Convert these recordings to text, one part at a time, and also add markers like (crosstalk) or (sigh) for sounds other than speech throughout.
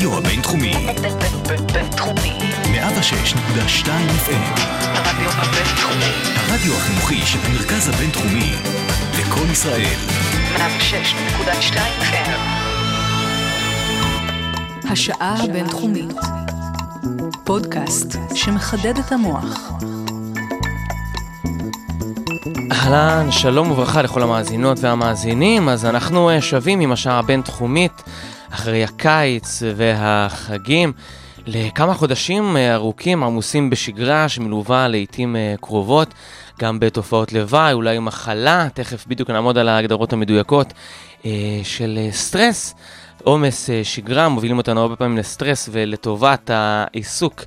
הרדיו הבינתחומי. בינתחומי. 106.2 FM. הרדיו הבינתחומי. הרדיו החינוכי של המרכז הבינתחומי. לקום ישראל. 106.2 FM. השעה הבינתחומית. פודקאסט שמחדד את המוח. אהלן, שלום וברכה לכל המאזינות והמאזינים. אז אנחנו אה, שבים עם השעה הבינתחומית אחרי הקיץ והחגים לכמה חודשים אה, ארוכים עמוסים בשגרה שמלווה לעיתים אה, קרובות גם בתופעות לוואי, אולי מחלה, תכף בדיוק נעמוד על ההגדרות המדויקות של סטרס. עומס שגרה מובילים אותנו הרבה פעמים לסטרס ולטובת העיסוק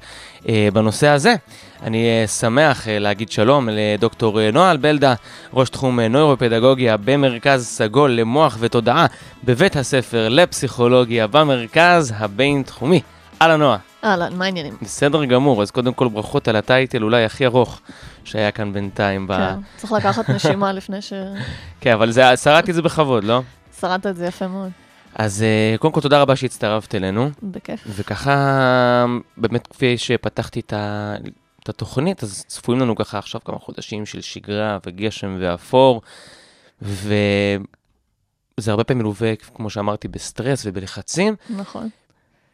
בנושא הזה. אני שמח להגיד שלום לדוקטור נועה בלדה, ראש תחום נוירופדגוגיה במרכז סגול למוח ותודעה בבית הספר לפסיכולוגיה במרכז הבינתחומי. אהלן נועה. אהלן, מה העניינים? בסדר גמור, אז קודם כל ברכות על הטייטל אולי הכי ארוך שהיה כאן בינתיים. כן, ב... צריך לקחת נשימה לפני ש... (laughs) כן, אבל זה, שרדתי את זה בכבוד, לא? שרדת את זה יפה מאוד. אז קודם כל תודה רבה שהצטרפת אלינו. בכיף. וככה, באמת כפי שפתחתי את, ה... את התוכנית, אז צפויים לנו ככה עכשיו כמה חודשים של שגרה וגשם ואפור, וזה הרבה פעמים מלווה, כמו שאמרתי, בסטרס ובלחצים. נכון.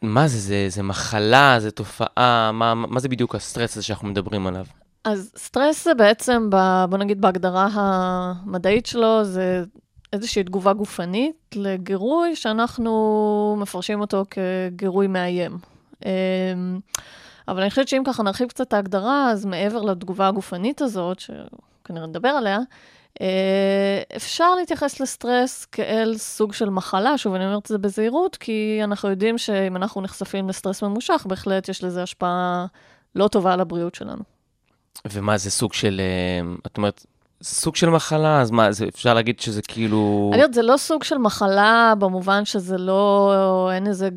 מה זה, זה, זה מחלה, זה תופעה, מה, מה זה בדיוק הסטרס הזה שאנחנו מדברים עליו? אז סטרס זה בעצם, ב, בוא נגיד בהגדרה המדעית שלו, זה איזושהי תגובה גופנית לגירוי שאנחנו מפרשים אותו כגירוי מאיים. אבל אני חושבת שאם ככה נרחיב קצת את ההגדרה, אז מעבר לתגובה הגופנית הזאת, שכנראה נדבר עליה, אפשר להתייחס לסטרס כאל סוג של מחלה, שוב, אני אומרת את זה בזהירות, כי אנחנו יודעים שאם אנחנו נחשפים לסטרס ממושך, בהחלט יש לזה השפעה לא טובה על הבריאות שלנו. ומה זה סוג של, את אומרת, סוג של מחלה, אז מה, זה, אפשר להגיד שזה כאילו... אני יודעת, זה לא סוג של מחלה במובן שזה לא, אין איזה,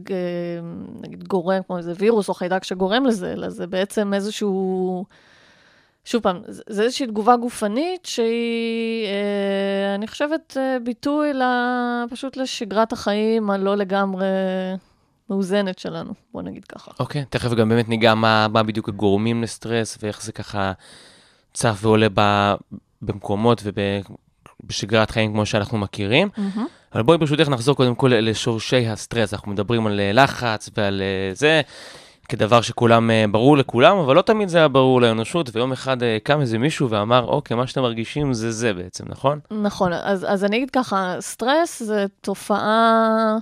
נגיד, גורם, כמו איזה וירוס או חיידק שגורם לזה, אלא זה בעצם איזשהו... שוב פעם, זה איזושהי תגובה גופנית שהיא, אה, אני חושבת, אה, ביטוי לה, פשוט לשגרת החיים הלא לגמרי מאוזנת שלנו, בוא נגיד ככה. אוקיי, okay, תכף גם באמת ניגע מה, מה בדיוק הגורמים לסטרס ואיך זה ככה צף ועולה ב, במקומות ובשגרת חיים כמו שאנחנו מכירים. Mm-hmm. אבל בואי ברשותך נחזור קודם כל לשורשי הסטרס. אנחנו מדברים על לחץ ועל זה. כדבר שכולם, ברור לכולם, אבל לא תמיד זה היה ברור לאנושות, ויום אחד קם איזה מישהו ואמר, אוקיי, מה שאתם מרגישים זה זה בעצם, נכון? נכון, אז, אז אני אגיד ככה, סטרס זה תופעה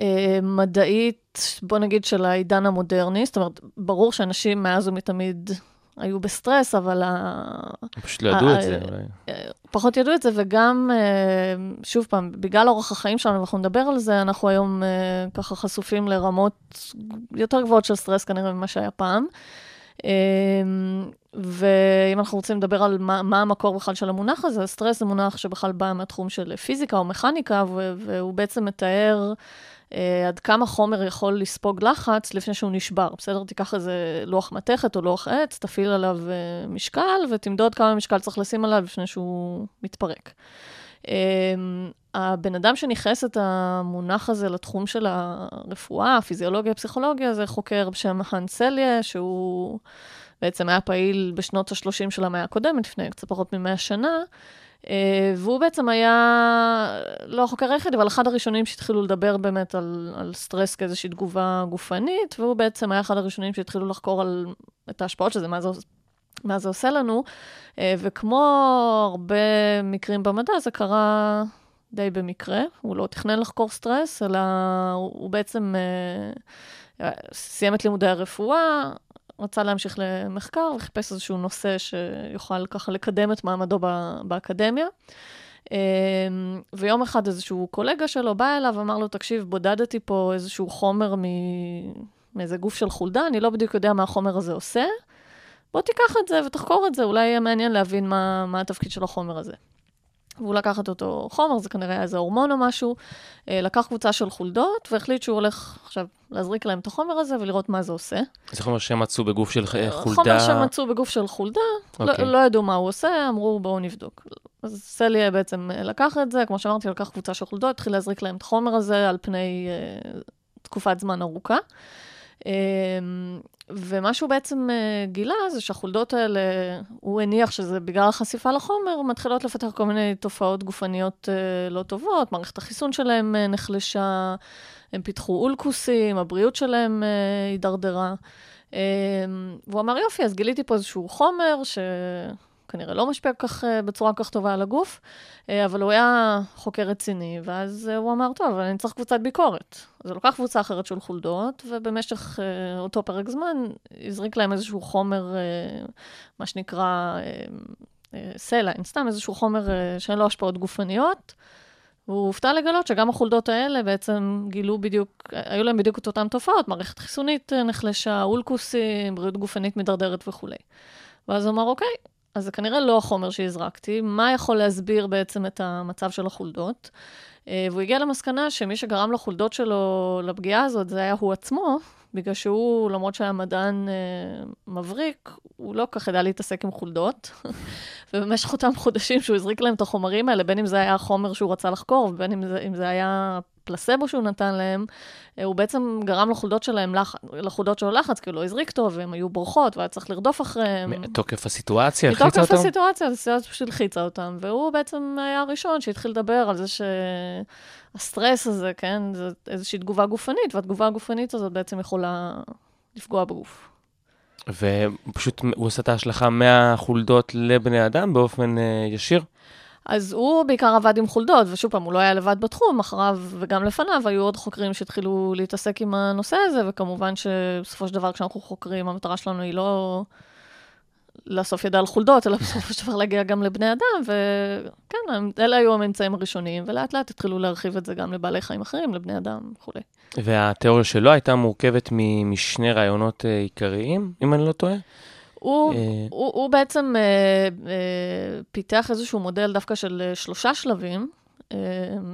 אה, מדעית, בוא נגיד, של העידן המודרני, זאת אומרת, ברור שאנשים מאז ומתמיד היו בסטרס, אבל... פשוט לא ידעו את זה. פחות ידעו את זה, וגם, שוב פעם, בגלל אורח החיים שלנו, ואנחנו נדבר על זה, אנחנו היום ככה חשופים לרמות יותר גבוהות של סטרס כנראה ממה שהיה פעם. ואם אנחנו רוצים לדבר על מה, מה המקור בכלל של המונח הזה, סטרס זה מונח שבכלל בא מהתחום של פיזיקה או מכניקה, והוא בעצם מתאר... Uh, עד כמה חומר יכול לספוג לחץ לפני שהוא נשבר. בסדר? תיקח איזה לוח מתכת או לוח עץ, תפעיל עליו uh, משקל ותמדוד כמה משקל צריך לשים עליו לפני שהוא מתפרק. Uh, הבן אדם שניכס את המונח הזה לתחום של הרפואה, הפיזיולוגיה, הפסיכולוגיה, זה חוקר בשם האנסליה, שהוא בעצם היה פעיל בשנות ה-30 של המאה הקודמת, לפני קצת פחות מ-100 שנה. Uh, והוא בעצם היה, לא החוקר היחיד, אבל אחד הראשונים שהתחילו לדבר באמת על, על סטרס כאיזושהי תגובה גופנית, והוא בעצם היה אחד הראשונים שהתחילו לחקור על, את ההשפעות של זה, מה זה, מה זה עושה לנו. Uh, וכמו הרבה מקרים במדע, זה קרה די במקרה. הוא לא תכנן לחקור סטרס, אלא הוא, הוא בעצם uh, סיים את לימודי הרפואה, רצה להמשיך למחקר וחיפש איזשהו נושא שיוכל ככה לקדם את מעמדו באקדמיה. אמ, ויום אחד איזשהו קולגה שלו בא אליו ואמר לו, תקשיב, בודדתי פה איזשהו חומר מאיזה גוף של חולדה, אני לא בדיוק יודע מה החומר הזה עושה. בוא תיקח את זה ותחקור את זה, אולי יהיה מעניין להבין מה, מה התפקיד של החומר הזה. והוא לקח את אותו חומר, זה כנראה איזה הורמון או משהו, אה, לקח קבוצה של חולדות והחליט שהוא הולך עכשיו להזריק להם את החומר הזה ולראות מה זה עושה. זה חומר שמצאו בגוף של אה, חולדה? חומר שמצאו בגוף של חולדה, okay. לא, אוקיי. לא ידעו מה הוא עושה, אמרו בואו נבדוק. אז סליה בעצם לקח את זה, כמו שאמרתי, לקח קבוצה של חולדות, התחיל להזריק להם את החומר הזה על פני uh, תקופת זמן ארוכה. אמ, ומה שהוא בעצם אה, גילה זה שהחולדות האלה, הוא הניח שזה בגלל החשיפה לחומר, מתחילות לפתח כל מיני תופעות גופניות אה, לא טובות, מערכת החיסון שלהם אה, נחלשה, הם פיתחו אולקוסים, הבריאות שלהם הידרדרה. אמ, והוא אמר, יופי, אז גיליתי פה איזשהו חומר ש... כנראה לא משפיע כך, אה, בצורה כל כך טובה על הגוף, אה, אבל הוא היה חוקר רציני, ואז אה, הוא אמר, טוב, אבל אני צריך קבוצת ביקורת. אז הוא לקח קבוצה אחרת של חולדות, ובמשך אותו פרק זמן הזריק להם איזשהו חומר, מה שנקרא סלע, סתם איזשהו חומר שאין לו השפעות גופניות. והוא הופתע לגלות שגם החולדות האלה בעצם גילו בדיוק, היו להם בדיוק את אותן תופעות, מערכת חיסונית נחלשה, אולקוסים, בריאות גופנית מידרדרת וכולי. ואז הוא אמר, אוקיי, אז זה כנראה לא החומר שהזרקתי. מה יכול להסביר בעצם את המצב של החולדות? אה, והוא הגיע למסקנה שמי שגרם לחולדות שלו, לפגיעה הזאת, זה היה הוא עצמו, בגלל שהוא, למרות שהיה מדען אה, מבריק, הוא לא כך ידע להתעסק עם חולדות. (laughs) ובמשך אותם חודשים שהוא הזריק להם את החומרים האלה, בין אם זה היה החומר שהוא רצה לחקור, ובין אם זה, אם זה היה פלסבו שהוא נתן להם, אה, הוא בעצם גרם לחולדות שלהם, לח... לחולדות שלו לחץ, כי הוא לא הזריק טוב, והן היו בורחות, והיה צריך לרדוף אחריהם. מתוקף הסיטואציה הלחיצה אותם? מתוקף הסיטואציה, הסיטואציה פשוט הלחיצה אותם, והוא בעצם היה הראשון שהתחיל לדבר על זה שהסטרס הזה, כן, זה איזושהי תגובה גופנית, והתגובה הגופנית הזאת בעצם יכולה לפגוע בגוף. ופשוט הוא עושה את ההשלכה מהחולדות לבני אדם באופן uh, ישיר? אז הוא בעיקר עבד עם חולדות, ושוב פעם, הוא לא היה לבד בתחום, אחריו וגם לפניו היו עוד חוקרים שהתחילו להתעסק עם הנושא הזה, וכמובן שבסופו של דבר כשאנחנו חוקרים, המטרה שלנו היא לא לאסוף ידע על חולדות, אלא בסופו של דבר להגיע גם לבני אדם, וכן, אלה היו הממצאים הראשונים, ולאט לאט התחילו להרחיב את זה גם לבעלי חיים אחרים, לבני אדם וכולי. והתיאוריה שלו הייתה מורכבת משני רעיונות אה, עיקריים, אם אני לא טועה? הוא, אה, הוא, הוא בעצם אה, אה, פיתח איזשהו מודל דווקא של אה, שלושה שלבים,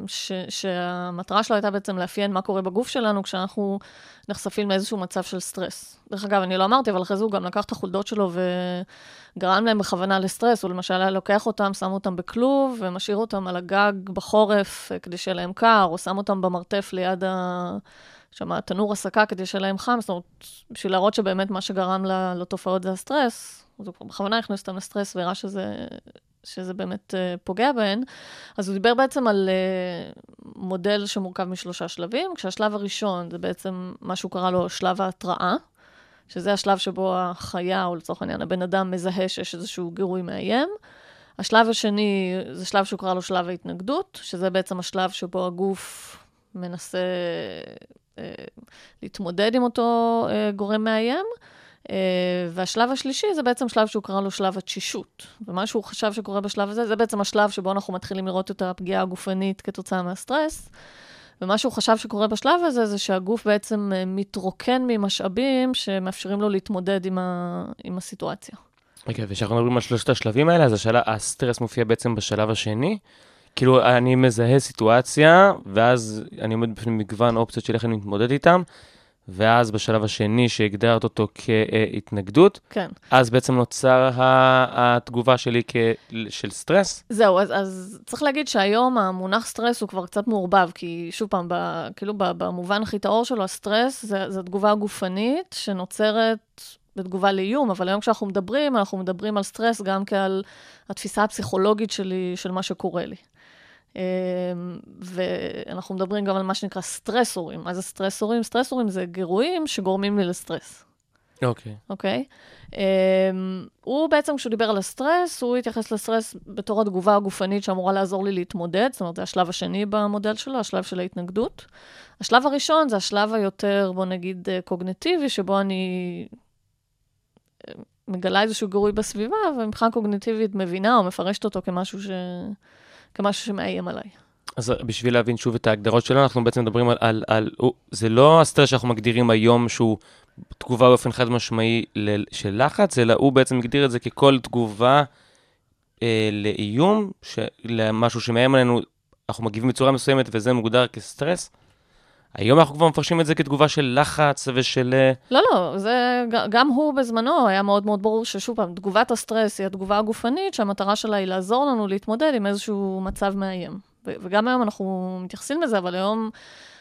ש, שהמטרה שלו הייתה בעצם לאפיין מה קורה בגוף שלנו כשאנחנו נחשפים לאיזשהו מצב של סטרס. דרך אגב, אני לא אמרתי, אבל אחרי זה הוא גם לקח את החולדות שלו וגרם להם בכוונה לסטרס. הוא למשל היה לוקח אותם, שם אותם בכלוב ומשאיר אותם על הגג בחורף אה, כדי שיהיה להם קר, או שם אותם במרתף ליד ה... שם תנור הסקה כדי שיהיה להם חם, זאת אומרת, בשביל להראות שבאמת מה שגרם לתופעות זה הסטרס, אז הוא בכוונה הכניס אותם לסטרס והראה שזה, שזה באמת uh, פוגע בהן. אז הוא דיבר בעצם על uh, מודל שמורכב משלושה שלבים, כשהשלב הראשון זה בעצם מה שהוא קרא לו שלב ההתראה, שזה השלב שבו החיה, או לצורך העניין הבן אדם, מזהה שיש איזשהו גירוי מאיים. השלב השני זה שלב שהוא קרא לו שלב ההתנגדות, שזה בעצם השלב שבו הגוף מנסה אה, להתמודד עם אותו אה, גורם מאיים. Uh, והשלב השלישי זה בעצם שלב שהוא קרא לו שלב התשישות. ומה שהוא חשב שקורה בשלב הזה, זה בעצם השלב שבו אנחנו מתחילים לראות את הפגיעה הגופנית כתוצאה מהסטרס. ומה שהוא חשב שקורה בשלב הזה, זה שהגוף בעצם uh, מתרוקן ממשאבים שמאפשרים לו להתמודד עם, ה... עם הסיטואציה. רגע, okay, וכשאנחנו מדברים על שלושת השלבים האלה, אז השאלה, הסטרס מופיע בעצם בשלב השני. כאילו, אני מזהה סיטואציה, ואז אני עומד בפני מגוון אופציות של איך אני מתמודד איתם, ואז בשלב השני, שהגדרת אותו כהתנגדות, כן. אז בעצם נוצר התגובה שלי של סטרס? זהו, אז, אז צריך להגיד שהיום המונח סטרס הוא כבר קצת מעורבב, כי שוב פעם, ב, כאילו במובן הכי טהור שלו, הסטרס זה, זה תגובה גופנית שנוצרת בתגובה לאיום, אבל היום כשאנחנו מדברים, אנחנו מדברים על סטרס גם כעל התפיסה הפסיכולוגית שלי, של מה שקורה לי. אמ, ואנחנו מדברים גם על מה שנקרא סטרסורים. מה זה סטרסורים? סטרסורים זה גירויים שגורמים לי לסטרס. אוקיי. Okay. אוקיי? Okay? Um, הוא בעצם, כשהוא דיבר על הסטרס, הוא התייחס לסטרס בתור התגובה הגופנית שאמורה לעזור לי להתמודד, זאת אומרת, זה השלב השני במודל שלו, השלב של ההתנגדות. השלב הראשון זה השלב היותר, בוא נגיד, אה, קוגנטיבי, שבו אני אה, מגלה איזשהו גירוי בסביבה, ומבחינה קוגנטיבית מבינה או מפרשת אותו כמשהו ש... כמשהו שמאיים עליי. אז בשביל להבין שוב את ההגדרות שלנו, אנחנו בעצם מדברים על, על, על זה לא הסטרס שאנחנו מגדירים היום שהוא תגובה באופן חד משמעי של לחץ, אלא הוא בעצם מגדיר את זה ככל תגובה אה, לאיום, למשהו שמאיים עלינו, אנחנו מגיבים בצורה מסוימת וזה מוגדר כסטרס. היום אנחנו כבר מפרשים את זה כתגובה של לחץ ושל... אה, לא, לא, זה, גם הוא בזמנו היה מאוד מאוד ברור ששוב פעם, תגובת הסטרס היא התגובה הגופנית, שהמטרה שלה היא לעזור לנו להתמודד עם איזשהו מצב מאיים. וגם היום אנחנו מתייחסים לזה, אבל היום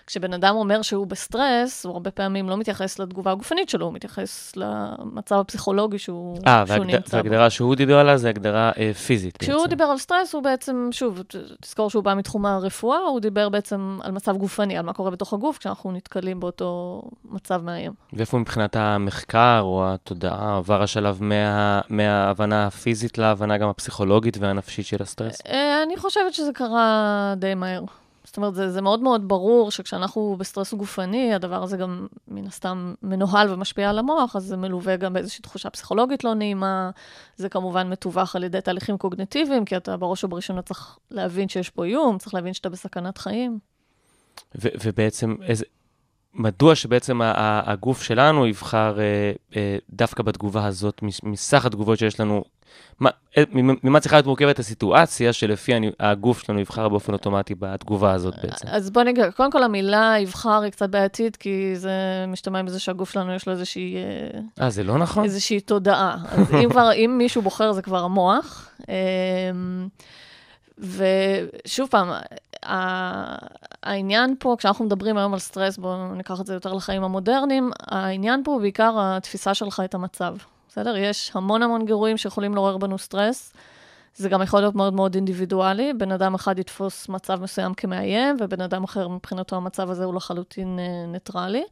כשבן אדם אומר שהוא בסטרס, הוא הרבה פעמים לא מתייחס לתגובה הגופנית שלו, הוא מתייחס למצב הפסיכולוגי שהוא, אה, שהוא והגד... נמצא בו. וההגדרה שהוא דיבר עליה זה הגדרה אה, פיזית כשהוא בעצם. דיבר על סטרס, הוא בעצם, שוב, תזכור שהוא בא מתחום הרפואה, הוא דיבר בעצם על מצב גופני, על מה קורה בתוך הגוף כשאנחנו נתקלים באותו מצב מאיים. ואיפה מבחינת המחקר או התודעה עבר השלב מה... מההבנה הפיזית להבנה גם הפסיכולוגית והנפשית של הסטרס? אה, אני חושבת שזה קרה די מהר. זאת אומרת, זה, זה מאוד מאוד ברור שכשאנחנו בסטרס גופני, הדבר הזה גם מן הסתם מנוהל ומשפיע על המוח, אז זה מלווה גם באיזושהי תחושה פסיכולוגית לא נעימה. זה כמובן מתווך על ידי תהליכים קוגניטיביים, כי אתה בראש ובראשונה צריך להבין שיש פה איום, צריך להבין שאתה בסכנת חיים. ו- ובעצם איזה... מדוע שבעצם הגוף שלנו יבחר אה, אה, דווקא בתגובה הזאת, מס- מסך התגובות שיש לנו, מה, אה, ממה צריכה להיות מורכבת הסיטואציה שלפי הגוף שלנו יבחר באופן אוטומטי בתגובה הזאת בעצם? אז בוא נגיד, קודם כל המילה יבחר היא קצת בעייתית, כי זה משתמע מזה שהגוף שלנו יש לו איזושהי, אה, זה לא נכון? איזושהי תודעה. אז אם כבר, (laughs) אם מישהו בוחר זה כבר המוח. אמ, ושוב פעם, העניין פה, כשאנחנו מדברים היום על סטרס, בואו ניקח את זה יותר לחיים המודרניים, העניין פה הוא בעיקר התפיסה שלך את המצב. בסדר? יש המון המון גירויים שיכולים לעורר בנו סטרס. זה גם יכול להיות מאוד מאוד אינדיבידואלי. בן אדם אחד יתפוס מצב מסוים כמאיים, ובן אדם אחר מבחינתו המצב הזה הוא לחלוטין אה, ניטרלי.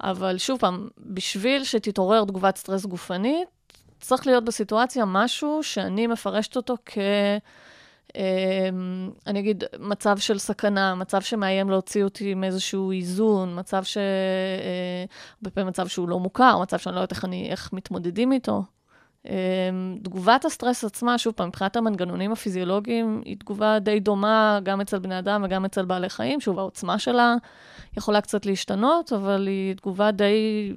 אבל שוב פעם, בשביל שתתעורר תגובת סטרס גופנית, צריך להיות בסיטואציה משהו שאני מפרשת אותו כ... אמ, אני אגיד, מצב של סכנה, מצב שמאיים להוציא אותי מאיזשהו איזון, מצב ש... אה, הרבה פעמים מצב שהוא לא מוכר, מצב שאני לא יודעת איך, אני, איך מתמודדים איתו. אמ, תגובת הסטרס עצמה, שוב פעם, מבחינת המנגנונים הפיזיולוגיים, היא תגובה די דומה גם אצל בני אדם וגם אצל בעלי חיים. שוב, העוצמה שלה יכולה קצת להשתנות, אבל היא תגובה די,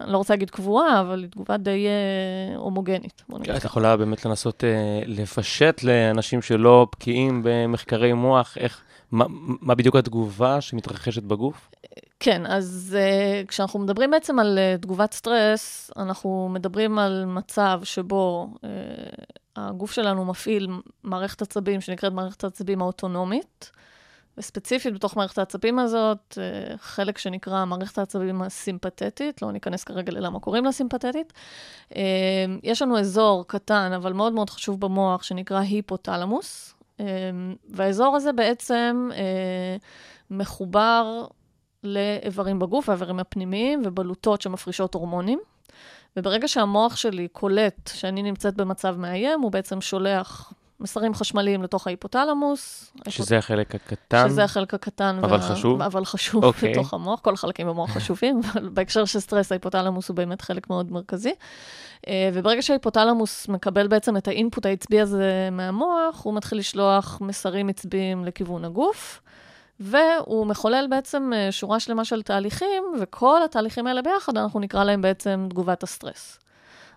אני לא רוצה להגיד קבועה, אבל היא תגובה די אה, הומוגנית. נגיד את. יכולה באמת לנסות אה, לפשט לאנשים שלא בקיאים במחקרי מוח, איך, מה, מה בדיוק התגובה שמתרחשת בגוף? כן, אז uh, כשאנחנו מדברים בעצם על uh, תגובת סטרס, אנחנו מדברים על מצב שבו uh, הגוף שלנו מפעיל מערכת עצבים שנקראת מערכת העצבים האוטונומית, וספציפית בתוך מערכת העצבים הזאת, uh, חלק שנקרא מערכת העצבים הסימפתטית, לא ניכנס כרגע ללמה קוראים לה סימפתטית. Uh, יש לנו אזור קטן, אבל מאוד מאוד חשוב במוח, שנקרא היפותלמוס, uh, והאזור הזה בעצם מחובר לאיברים בגוף, האיברים הפנימיים ובלוטות שמפרישות הורמונים. וברגע שהמוח שלי קולט שאני נמצאת במצב מאיים, הוא בעצם שולח מסרים חשמליים לתוך ההיפותלמוס. שזה החלק הקטן. שזה החלק הקטן. אבל חשוב. אבל חשוב אוקיי. בתוך המוח, כל החלקים במוח חשובים, (laughs) אבל בהקשר של סטרס, ההיפותלמוס הוא באמת חלק מאוד מרכזי. אה, וברגע שההיפותלמוס מקבל בעצם את ה input העצבי הזה מהמוח, הוא מתחיל לשלוח מסרים עצביים לכיוון הגוף. והוא מחולל בעצם אה, שורה שלמה של תהליכים, וכל התהליכים האלה ביחד, אנחנו נקרא להם בעצם תגובת הסטרס.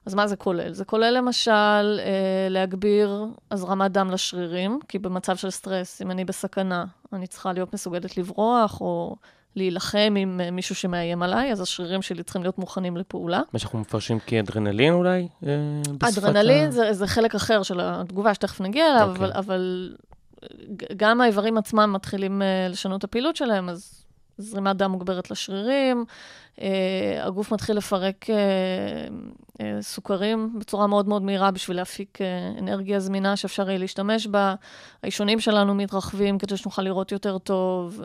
אז מה זה כולל? זה כולל למשל אה, להגביר הזרמת דם לשרירים, כי במצב של סטרס, אם אני בסכנה, אני צריכה להיות מסוגלת לברוח, או להילחם עם אה, מישהו שמאיים עליי, אז השרירים שלי צריכים להיות מוכנים לפעולה. מה שאנחנו מפרשים כאדרנלין אולי? אה, אדרנלין ה- זה, זה חלק אחר של התגובה, שתכף נגיע אליו, אוקיי. אבל, אבל גם האיברים עצמם מתחילים uh, לשנות את הפעילות שלהם, אז זרימת דם מוגברת לשרירים, הגוף מתחיל לפרק uh, uh, סוכרים בצורה מאוד מאוד מהירה בשביל להפיק אנרגיה זמינה שאפשר יהיה להשתמש בה. האישונים שלנו מתרחבים כדי שנוכל לראות יותר טוב.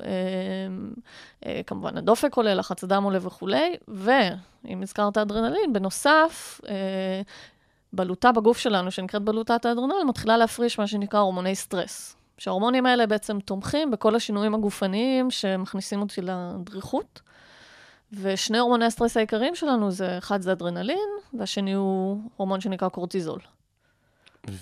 כמובן, הדופק עולה, לחץ הדם עולה וכולי. ואם הזכרת אדרנלין, בנוסף, בלוטה בגוף שלנו, שנקראת בלוטת האדרנל, מתחילה להפריש מה שנקרא הורמוני סטרס. שההורמונים האלה בעצם תומכים בכל השינויים הגופניים שמכניסים אותי לדריכות. ושני הורמוני הסטרס העיקריים שלנו זה, אחד זה אדרנלין, והשני הוא הורמון שנקרא קורטיזול.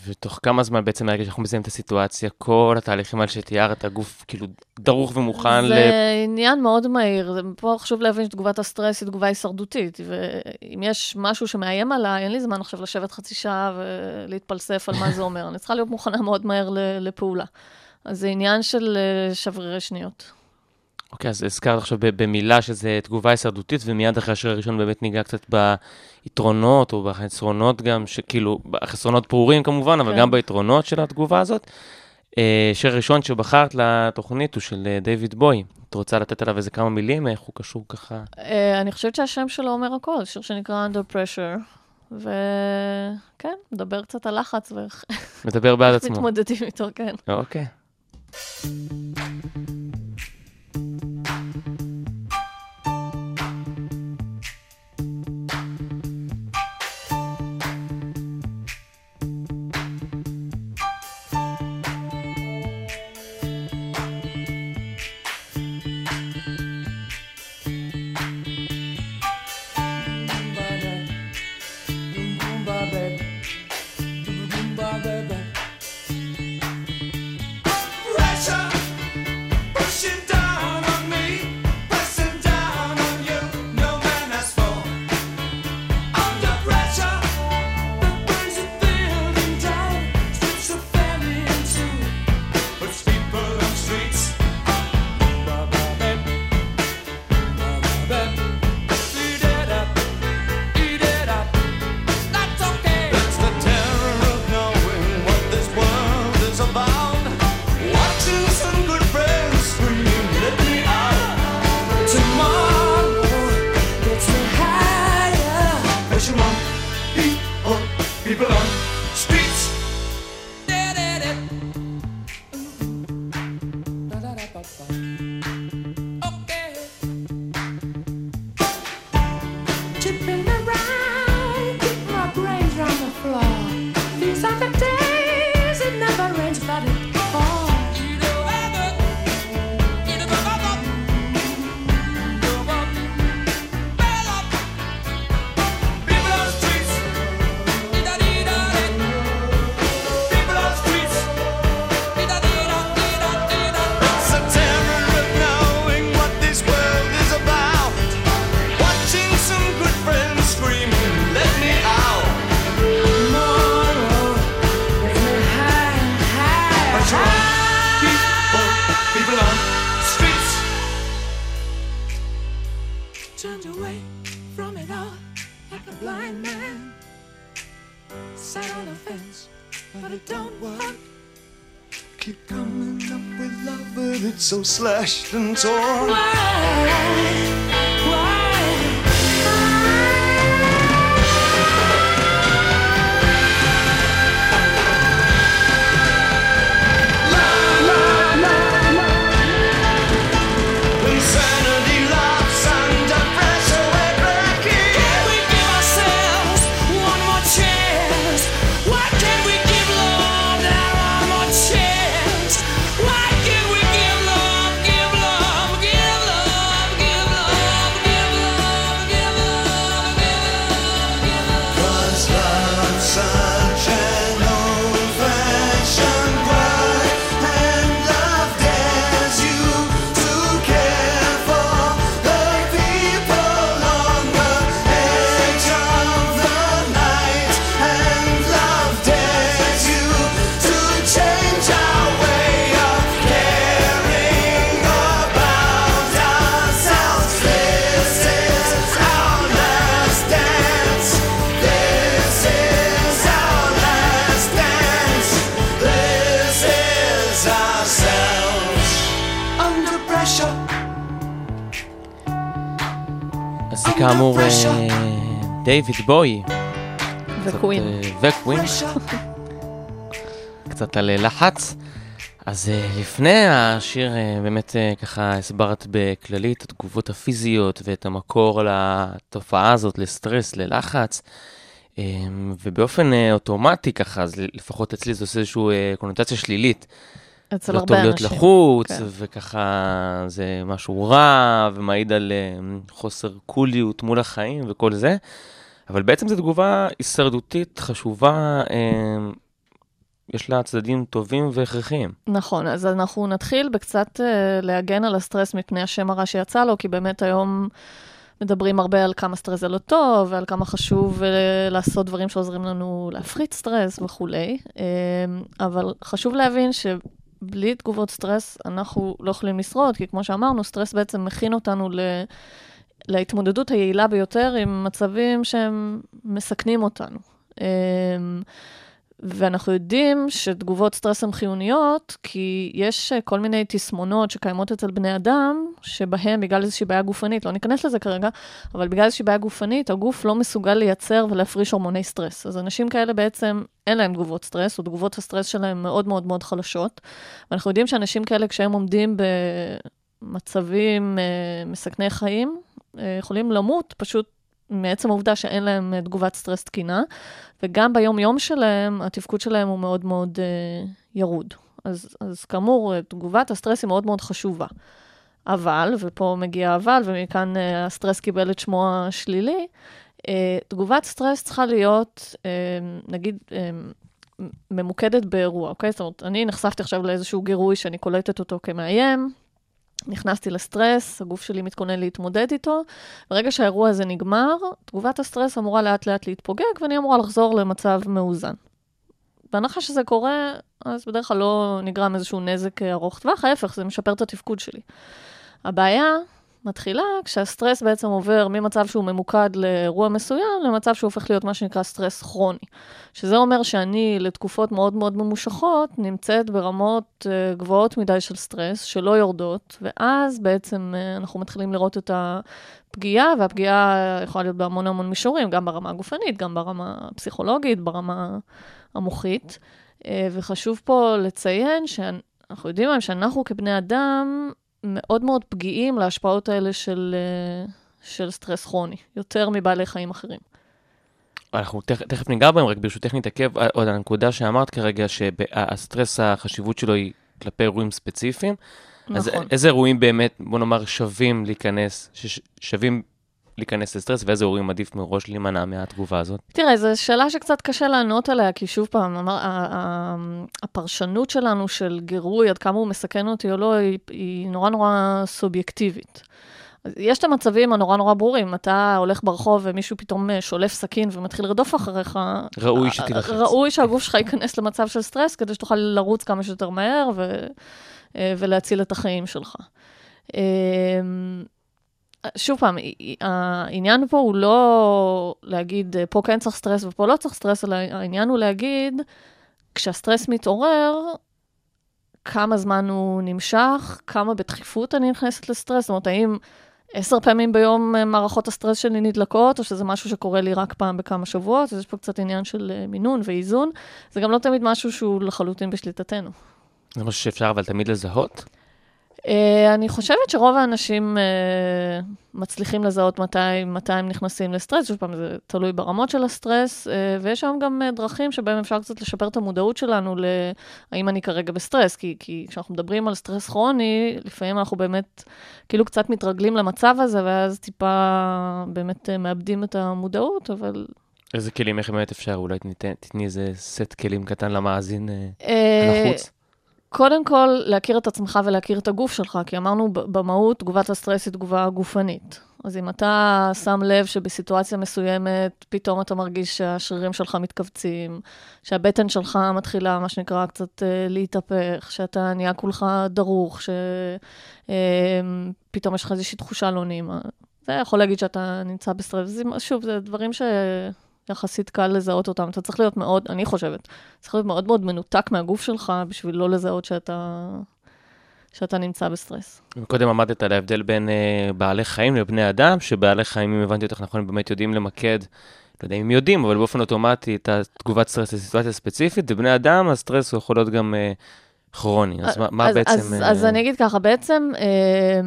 ותוך כמה זמן בעצם מהרגע שאנחנו מזהים את הסיטואציה, כל התהליכים האלה שתיארת, הגוף כאילו דרוך ומוכן ל... זה עניין מאוד מהיר. זה- פה חשוב להבין שתגובת הסטרס היא תגובה הישרדותית, ואם יש משהו שמאיים עליי, אין לי זמן עכשיו לשבת חצי שעה ולהתפלסף על מה זה אומר. אני צריכה להיות מוכנה מאוד מהר לפעולה. אז זה עניין של אה, שברירי שניות. אוקיי, okay, אז הזכרת עכשיו במילה שזה תגובה הישרדותית, ומיד אחרי השיר הראשון באמת ניגע קצת ביתרונות, או בחסרונות גם, שכאילו, החסרונות ברורים כמובן, אבל okay. גם ביתרונות של התגובה הזאת. אה, שיר ראשון שבחרת לתוכנית הוא של אה, דיוויד בוי. את רוצה לתת עליו איזה כמה מילים, איך הוא קשור ככה? Uh, אני חושבת שהשם שלו אומר הכל, שיר שנקרא Under Pressure. וכן, מדבר קצת על לחץ ואיך... מדבר בעד עצמו. מתמודדים איתו, כן. אוקיי. Okay. slashed and torn. כאמור אה, לא דייוויד בוי. וקווין. אה, וקווין. קצת על אה, לחץ. אז לפני השיר, באמת ככה הסברת בכללי את התגובות הפיזיות ואת המקור לתופעה הזאת, לסטרס, ללחץ. ובאופן אוטומטי ככה, לפחות אצלי זה עושה איזושהי קונוטציה שלילית. אצל לא הרבה טוב להיות אנשים. לחוץ, כן. וככה זה משהו רע, ומעיד על אמ, חוסר קוליות מול החיים וכל זה. אבל בעצם זו תגובה הישרדותית חשובה, אמ, יש לה צדדים טובים והכרחיים. נכון, אז אנחנו נתחיל בקצת אה, להגן על הסטרס מפני השם הרע שיצא לו, כי באמת היום... מדברים הרבה על כמה סטרס זה לא טוב, ועל כמה חשוב אה, לעשות דברים שעוזרים לנו להפחית סטרס וכולי. אמ, אבל חשוב להבין ש... בלי תגובות סטרס אנחנו לא יכולים לשרוד, כי כמו שאמרנו, סטרס בעצם מכין אותנו ל... להתמודדות היעילה ביותר עם מצבים שהם מסכנים אותנו. אמ, ואנחנו יודעים שתגובות סטרס הן חיוניות, כי יש אה, כל מיני תסמונות שקיימות אצל בני אדם, שבהם בגלל איזושהי בעיה גופנית, לא ניכנס לזה כרגע, אבל בגלל איזושהי בעיה גופנית, הגוף לא מסוגל לייצר ולהפריש הורמוני סטרס. אז אנשים כאלה בעצם, אין להם תגובות סטרס, או תגובות הסטרס שלהם מאוד מאוד מאוד חלשות. ואנחנו יודעים שאנשים כאלה, כשהם עומדים במצבים אה, מסכני חיים, אה, יכולים למות פשוט מעצם העובדה שאין להם אה, תגובת סטרס תקינה, וגם ביום-יום שלהם, התפקוד שלהם הוא מאוד מאוד אה, ירוד. אז, אז כאמור, אה, תגובת הסטרס היא מאוד מאוד חשובה. אבל, ופה מגיע אבל, ומכאן אה, הסטרס קיבל את שמו השלילי, אה, תגובת סטרס צריכה להיות, אה, נגיד, אה, ממוקדת באירוע, אוקיי? זאת אומרת, אני נחשפתי עכשיו לאיזשהו גירוי שאני קולטת אותו כמאיים, נכנסתי לסטרס, הגוף שלי מתכונן להתמודד איתו. ברגע שהאירוע הזה נגמר, תגובת הסטרס אמורה לאט לאט להתפוגג, ואני אמורה לחזור למצב מאוזן. בהנחה שזה קורה, אז בדרך כלל לא נגרם איזשהו נזק ארוך טווח, ההפך, זה משפר את התפקוד שלי. הבעיה מתחילה כשהסטרס בעצם עובר ממצב שהוא ממוקד לאירוע מסוים, למצב שהוא הופך להיות מה שנקרא סטרס כרוני. שזה אומר שאני לתקופות מאוד מאוד ממושכות נמצאת ברמות אה, גבוהות מדי של סטרס, שלא יורדות, ואז בעצם אה, אנחנו מתחילים לראות את הפגיעה, והפגיעה יכולה להיות בהמון המון מישורים, גם ברמה הגופנית, גם ברמה הפסיכולוגית, ברמה המוחית. אה, וחשוב פה לציין שאנחנו יודעים היום שאנחנו כבני אדם מאוד מאוד פגיעים להשפעות האלה של, אה, של סטרס כרוני, יותר מבעלי חיים אחרים. אנחנו תכ, תכף ניגע בהם, רק ברשותך נתעכב אה, עוד על הנקודה שאמרת כרגע, שהסטרס, החשיבות שלו היא כלפי אירועים ספציפיים. אז נכון. איזה אירועים באמת, בוא נאמר, שווים להיכנס, שש- שווים להיכנס לסטרס, ואיזה אירועים עדיף מראש להימנע מהתגובה הזאת? תראה, זו שאלה שקצת קשה לענות עליה, כי שוב פעם, אמר, הפרשנות שלנו של גירוי, עד כמה הוא מסכן אותי או לא, היא, היא נורא נורא סובייקטיבית. יש את המצבים הנורא נורא ברורים, אתה הולך ברחוב ומישהו פתאום אה, שולף סכין ומתחיל לרדוף אחריך. ראוי אה, שתילחץ. ראוי שהגוף שלך ייכנס למצב של סטרס, כדי שתוכל לרוץ כמה שיותר מהר ו, אה, ולהציל את החיים שלך. אה, שוב פעם, העניין פה הוא לא להגיד, פה כן צריך סטרס ופה לא צריך סטרס, אלא העניין הוא להגיד, כשהסטרס מתעורר, כמה זמן הוא נמשך, כמה בתכיפות אני נכנסת לסטרס, זאת אומרת, האם עשר פעמים ביום אה, מערכות הסטרס שלי נדלקות, או שזה משהו שקורה לי רק פעם בכמה שבועות, אז יש פה קצת עניין של אה, מינון ואיזון. זה גם לא תמיד משהו שהוא לחלוטין בשליטתנו. זה משהו שאפשר אבל תמיד לזהות? אה, אני חושבת שרוב האנשים אה, מצליחים לזהות מתי, מתי הם נכנסים לסטרס, שוב פעם, זה תלוי ברמות של הסטרס, אה, ויש שם גם דרכים שבהם אפשר קצת לשפר את המודעות שלנו להאם אני כרגע בסטרס, כי, כי כשאנחנו מדברים על סטרס כרוני, לפעמים אנחנו באמת כאילו קצת מתרגלים למצב הזה, ואז טיפה באמת מאבדים את המודעות, אבל... איזה כלים, איך באמת אפשר? אולי תתני איזה סט כלים קטן למאזין אה, אה, הנחוץ? קודם כל, להכיר את עצמך ולהכיר את הגוף שלך, כי אמרנו במהות, תגובת הסטרס היא תגובה גופנית. אז אם אתה שם לב שבסיטואציה מסוימת, פתאום אתה מרגיש שהשרירים שלך מתכווצים, שהבטן שלך מתחילה, מה שנקרא, קצת אה, להתהפך, שאתה נהיה כולך דרוך, שפתאום יש לך איזושהי תחושה לא נעימה. זה יכול להגיד שאתה נמצא בסטרס. שוב, זה דברים שיחסית קל לזהות אותם. אתה צריך להיות מאוד, אני חושבת, צריך להיות מאוד מאוד מנותק מהגוף שלך בשביל לא לזהות שאתה, שאתה נמצא בסטרס. קודם עמדת על ההבדל בין אה, בעלי חיים לבני אדם, שבעלי חיים, אם הבנתי אותך נכון, באמת יודעים למקד, לא יודע אם יודעים, אבל באופן אוטומטי, את התגובת סטרס לסיטואציה ספציפית, ובני אדם, הסטרס הוא יכול להיות גם אה, כרוני. אז מה, מה אז, בעצם... אז, אה, אז אני אגיד ככה, בעצם אה,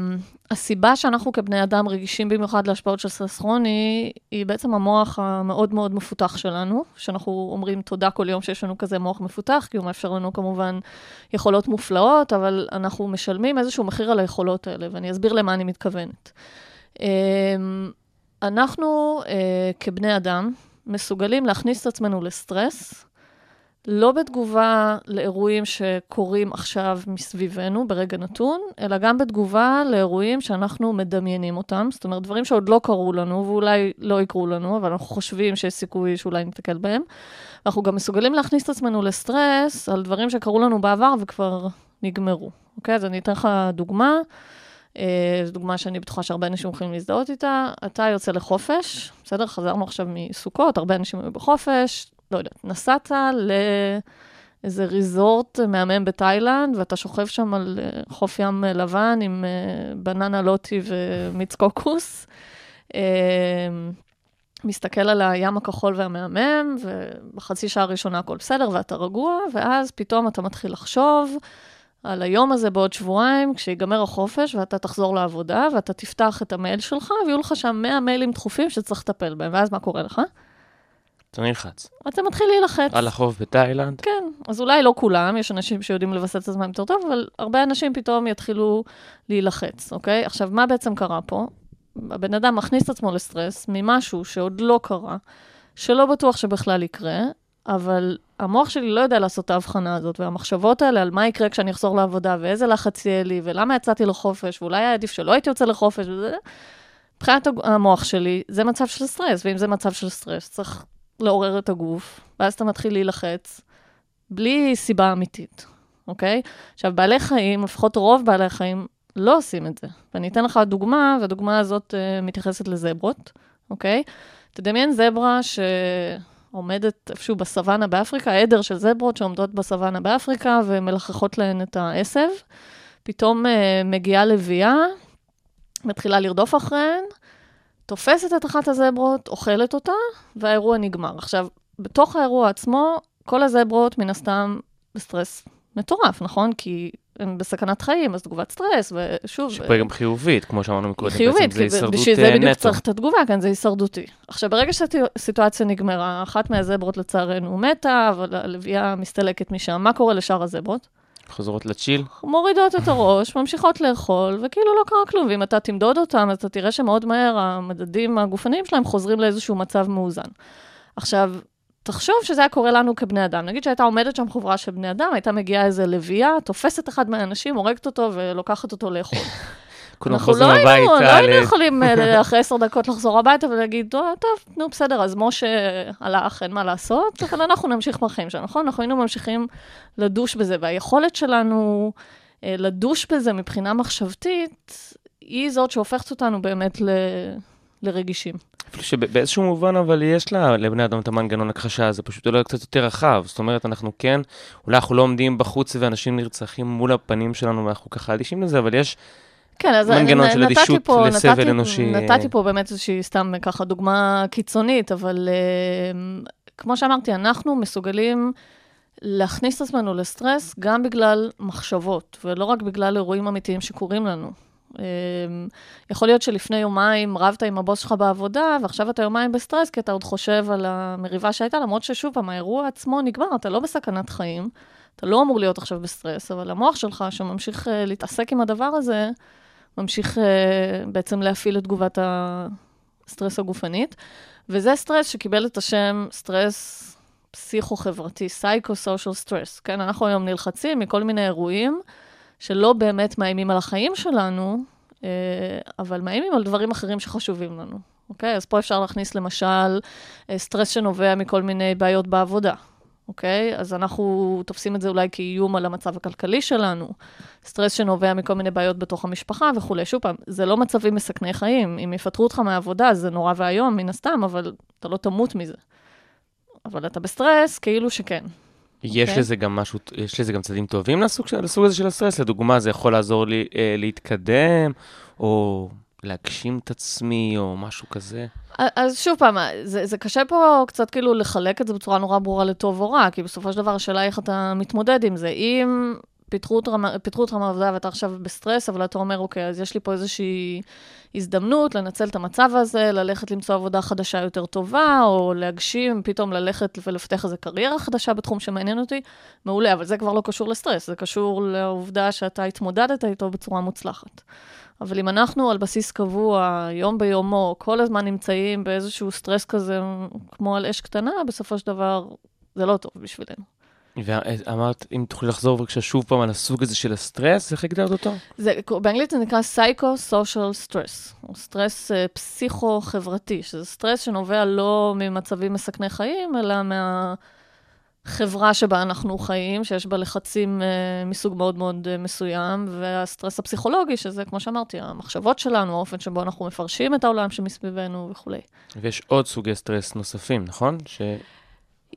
הסיבה שאנחנו כבני אדם רגישים במיוחד להשפעות של סטרס כרוני, היא בעצם המוח המאוד מאוד מפותח שלנו, שאנחנו אומרים תודה כל יום שיש לנו כזה מוח מפותח, כי הוא מאפשר לנו כמובן יכולות מופלאות, אבל אנחנו משלמים איזשהו מחיר על היכולות האלה, ואני אסביר למה אני מתכוונת. אה, אנחנו אה, כבני אדם מסוגלים להכניס את עצמנו לסטרס, לא בתגובה לאירועים שקורים עכשיו מסביבנו ברגע נתון, אלא גם בתגובה לאירועים שאנחנו מדמיינים אותם. זאת אומרת, דברים שעוד לא קרו לנו ואולי לא יקרו לנו, אבל אנחנו חושבים שיש סיכוי שאולי ניתקל בהם. אנחנו גם מסוגלים להכניס את עצמנו לסטרס על דברים שקרו לנו בעבר וכבר נגמרו. אוקיי? אז אני אתן לך דוגמה. אה, זו דוגמה שאני בטוחה שהרבה אנשים יכולים להזדהות איתה. אתה יוצא לחופש, בסדר? חזרנו עכשיו מסוכות, הרבה אנשים היו בחופש, לא יודעת, נסעת לאיזה ריזורט מהמם בתאילנד, ואתה שוכב שם על אה, חוף ים לבן עם אה, בננה לוטי ומיץ קוקוס. אה, מסתכל על הים הכחול והמהמם, ובחצי שעה הראשונה הכל בסדר ואתה רגוע, ואז פתאום אתה מתחיל לחשוב על היום הזה בעוד שבועיים, כשיגמר החופש ואתה תחזור לעבודה, ואתה תפתח את המייל שלך, ויהיו לך שם 100 מיילים דחופים שצריך לטפל בהם, ואז מה קורה לך? אתה נלחץ. אתה מתחיל להילחץ. על החוף בתאילנד. כן, אז אולי לא כולם, יש אנשים שיודעים לווסת את עצמם יותר טוב, אבל הרבה אנשים פתאום יתחילו להילחץ, אוקיי? עכשיו, מה בעצם קרה פה? הבן אדם מכניס את עצמו לסטרס ממשהו שעוד לא קרה, שלא בטוח שבכלל יקרה, אבל המוח שלי לא יודע לעשות את ההבחנה הזאת, והמחשבות האלה על מה יקרה כשאני אחזור לעבודה, ואיזה לחץ יהיה לי, ולמה יצאתי לחופש, ואולי היה עדיף שלא הייתי יוצא לחופש, וזה... מבחינת המוח שלי, זה מצב של סטרס, ואם זה מצב של סטרס, צריך לעורר את הגוף, ואז אתה מתחיל להילחץ, בלי סיבה אמיתית, אוקיי? עכשיו, בעלי חיים, לפחות רוב בעלי החיים, לא עושים את זה. ואני אתן לך דוגמה, והדוגמה הזאת uh, מתייחסת לזברות, אוקיי? תדמיין זברה שעומדת איפשהו בסוואנה באפריקה, עדר של זברות שעומדות בסוואנה באפריקה ומלחכות להן את העשב. פתאום uh, מגיעה לביאה, מתחילה לרדוף אחריהן, תופסת את אחת הזברות, אוכלת אותה, והאירוע נגמר. עכשיו, בתוך האירוע עצמו, כל הזברות מן הסתם בסטרס מטורף, נכון? כי הן בסכנת חיים, אז תגובת סטרס, ושוב... שפה היא גם חיובית, כמו שאמרנו מקודם. חיובית, בעצם זה הישרדות בשביל זה אה, בדיוק נטו. צריך את התגובה, כאן זה הישרדותי. עכשיו, ברגע שהסיטואציה נגמרה, אחת מהזברות לצערנו מתה, אבל הלביאה מסתלקת משם, מה קורה לשאר הזברות? חוזרות ל chill. מורידות את הראש, ממשיכות לאכול, וכאילו לא קרה כלום. ואם אתה תמדוד אותם, אתה תראה שמאוד מהר המדדים הגופניים שלהם חוזרים לאיזשהו מצב מאוזן. עכשיו, תחשוב שזה היה קורה לנו כבני אדם. נגיד שהייתה עומדת שם חבורה של בני אדם, הייתה מגיעה איזה לביאה, תופסת אחד מהאנשים, הורגת אותו ולוקחת אותו לאכול. כולם אנחנו לא חוזרים היינו, לא הביתה. היינו ל- יכולים אה, (laughs) אחרי עשר דקות לחזור הביתה ולהגיד, "טוב, נו בסדר, אז משה הלך, אין מה לעשות, אבל אנחנו נמשיך בחיים שלנו, נכון? אנחנו היינו ממשיכים לדוש בזה, והיכולת שלנו אה, לדוש בזה מבחינה מחשבתית, היא זאת שהופכת אותנו באמת ל... לרגישים. אפילו שבאיזשהו מובן, אבל יש לה, לבני אדם את המנגנון הכחשה, זה פשוט אולי קצת יותר רחב. זאת אומרת, אנחנו כן, אולי אנחנו לא עומדים בחוץ ואנשים נרצחים מול הפנים שלנו, ואנחנו ככה אדישים לזה, אבל יש... כן, אז מנגנון של נתתי אדישות פה- לסבל נתתי- אנושי. נתתי פה באמת איזושהי סתם ככה דוגמה קיצונית, אבל אה, כמו שאמרתי, אנחנו מסוגלים להכניס את עצמנו לסטרס גם בגלל מחשבות, ולא רק בגלל אירועים אמיתיים שקורים לנו. אה, יכול להיות שלפני יומיים רבת עם הבוס שלך בעבודה, ועכשיו אתה יומיים בסטרס, כי אתה עוד חושב על המריבה שהייתה, למרות ששוב פעם, האירוע עצמו נגמר, אתה לא בסכנת חיים, אתה לא אמור להיות עכשיו בסטרס, אבל המוח שלך, שממשיך אה, להתעסק עם הדבר הזה, ממשיך אה, בעצם להפעיל את תגובת הסטרס הגופנית. וזה סטרס שקיבל את השם סטרס פסיכו-חברתי, psycho-social stress. כן, אנחנו היום נלחצים מכל מיני אירועים שלא באמת מאיימים על החיים שלנו, אה, אבל מאיימים על דברים אחרים שחשובים לנו. אוקיי? אז פה אפשר להכניס למשל אה, סטרס שנובע מכל מיני בעיות בעבודה. אוקיי? אז אנחנו תופסים את זה אולי כאיום על המצב הכלכלי שלנו, סטרס שנובע מכל מיני בעיות בתוך המשפחה וכולי. שוב פעם, זה לא מצבים מסכני חיים. אם יפטרו אותך מהעבודה, זה נורא ואיום, מן הסתם, אבל אתה לא תמות מזה. אבל אתה בסטרס, כאילו שכן. יש אוקיי. לזה גם משהו, יש לזה גם צדדים טובים לסוג, לסוג הזה של הסטרס. לדוגמה, זה יכול לעזור לי אה, להתקדם, או להגשים את עצמי, או משהו כזה. אז שוב פעם, זה, זה קשה פה קצת כאילו לחלק את זה בצורה נורא ברורה לטוב או רע, כי בסופו של דבר השאלה איך אתה מתמודד עם זה. אם פיטרו אותך מהעבודה ואתה עכשיו בסטרס, אבל אתה אומר, אוקיי, אז יש לי פה איזושהי הזדמנות לנצל את המצב הזה, ללכת למצוא עבודה חדשה יותר טובה, או להגשים, פתאום ללכת ולפתח איזו קריירה חדשה בתחום שמעניין אותי, מעולה, אבל זה כבר לא קשור לסטרס, זה קשור לעובדה שאתה התמודדת איתו בצורה מוצלחת. אבל אם אנחנו על בסיס קבוע, יום ביומו, כל הזמן נמצאים באיזשהו סטרס כזה, כמו על אש קטנה, בסופו של דבר זה לא טוב בשבילנו. ואמרת, אם תוכלי לחזור בבקשה שוב פעם על הסוג הזה של הסטרס, איך הגדרת אותו? זה, באנגלית זה נקרא Psycho-Social Stress, או סטרס אה, פסיכו-חברתי, שזה סטרס שנובע לא ממצבים מסכני חיים, אלא מהחברה שבה אנחנו חיים, שיש בה לחצים אה, מסוג מאוד מאוד אה, מסוים, והסטרס הפסיכולוגי, שזה, כמו שאמרתי, המחשבות שלנו, האופן שבו אנחנו מפרשים את העולם שמסביבנו וכולי. ויש עוד סוגי סטרס נוספים, נכון? ש...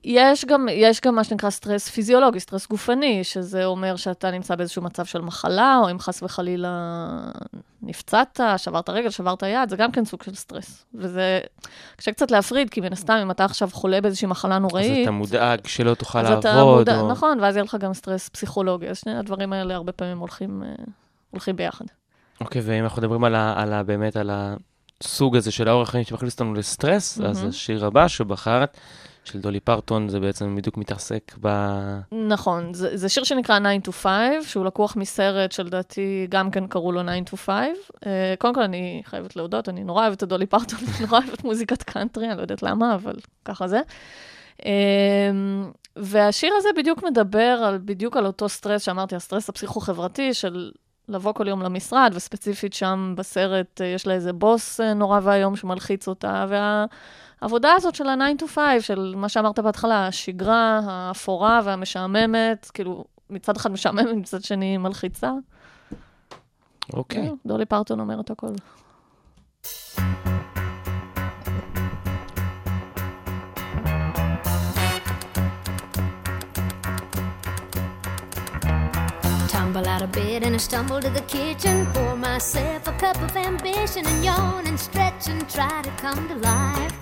יש גם, יש גם מה שנקרא סטרס פיזיולוגי, סטרס גופני, שזה אומר שאתה נמצא באיזשהו מצב של מחלה, או אם חס וחלילה נפצעת, שברת רגל, שברת יד, זה גם כן סוג של סטרס. וזה קשה קצת להפריד, כי מן הסתם, אם אתה עכשיו חולה באיזושהי מחלה אז נוראית, אתה מודאג שלא תוכל אז לעבוד. מודע, או- נכון, ואז יהיה לך גם סטרס פסיכולוגי. אז שני הדברים האלה הרבה פעמים הולכים, אה, הולכים ביחד. אוקיי, ואם אנחנו מדברים על ה... על ה באמת על הסוג הזה של האורח חיים שמכניס אותנו לסטרס, אז מהמם. השיר הבא שבחרת, של דולי פרטון, זה בעצם בדיוק מתעסק ב... נכון, זה, זה שיר שנקרא 9 to 5, שהוא לקוח מסרט שלדעתי גם כן קראו לו 9 to 5. אה, קודם כל, אני חייבת להודות, אני נורא אוהבת את דולי פרטון, (laughs) אני נורא אוהבת מוזיקת קאנטרי, אני לא יודעת למה, אבל ככה זה. אמ, והשיר הזה בדיוק מדבר על, בדיוק על אותו סטרס שאמרתי, הסטרס הפסיכו-חברתי של לבוא כל יום למשרד, וספציפית שם בסרט אה, יש לה איזה בוס אה, נורא ואיום שמלחיץ אותה, והעבודה הזאת של ה-9 to 5, של מה שאמרת בהתחלה, השגרה האפורה והמשעממת, כאילו, מצד אחד משעממת, מצד שני מלחיצה. אוקיי. זהו, דולי פרטון אומרת הכל. Tumble out of bed and I stumble to the kitchen. Pour myself a cup of ambition and yawn and stretch and try to come to life.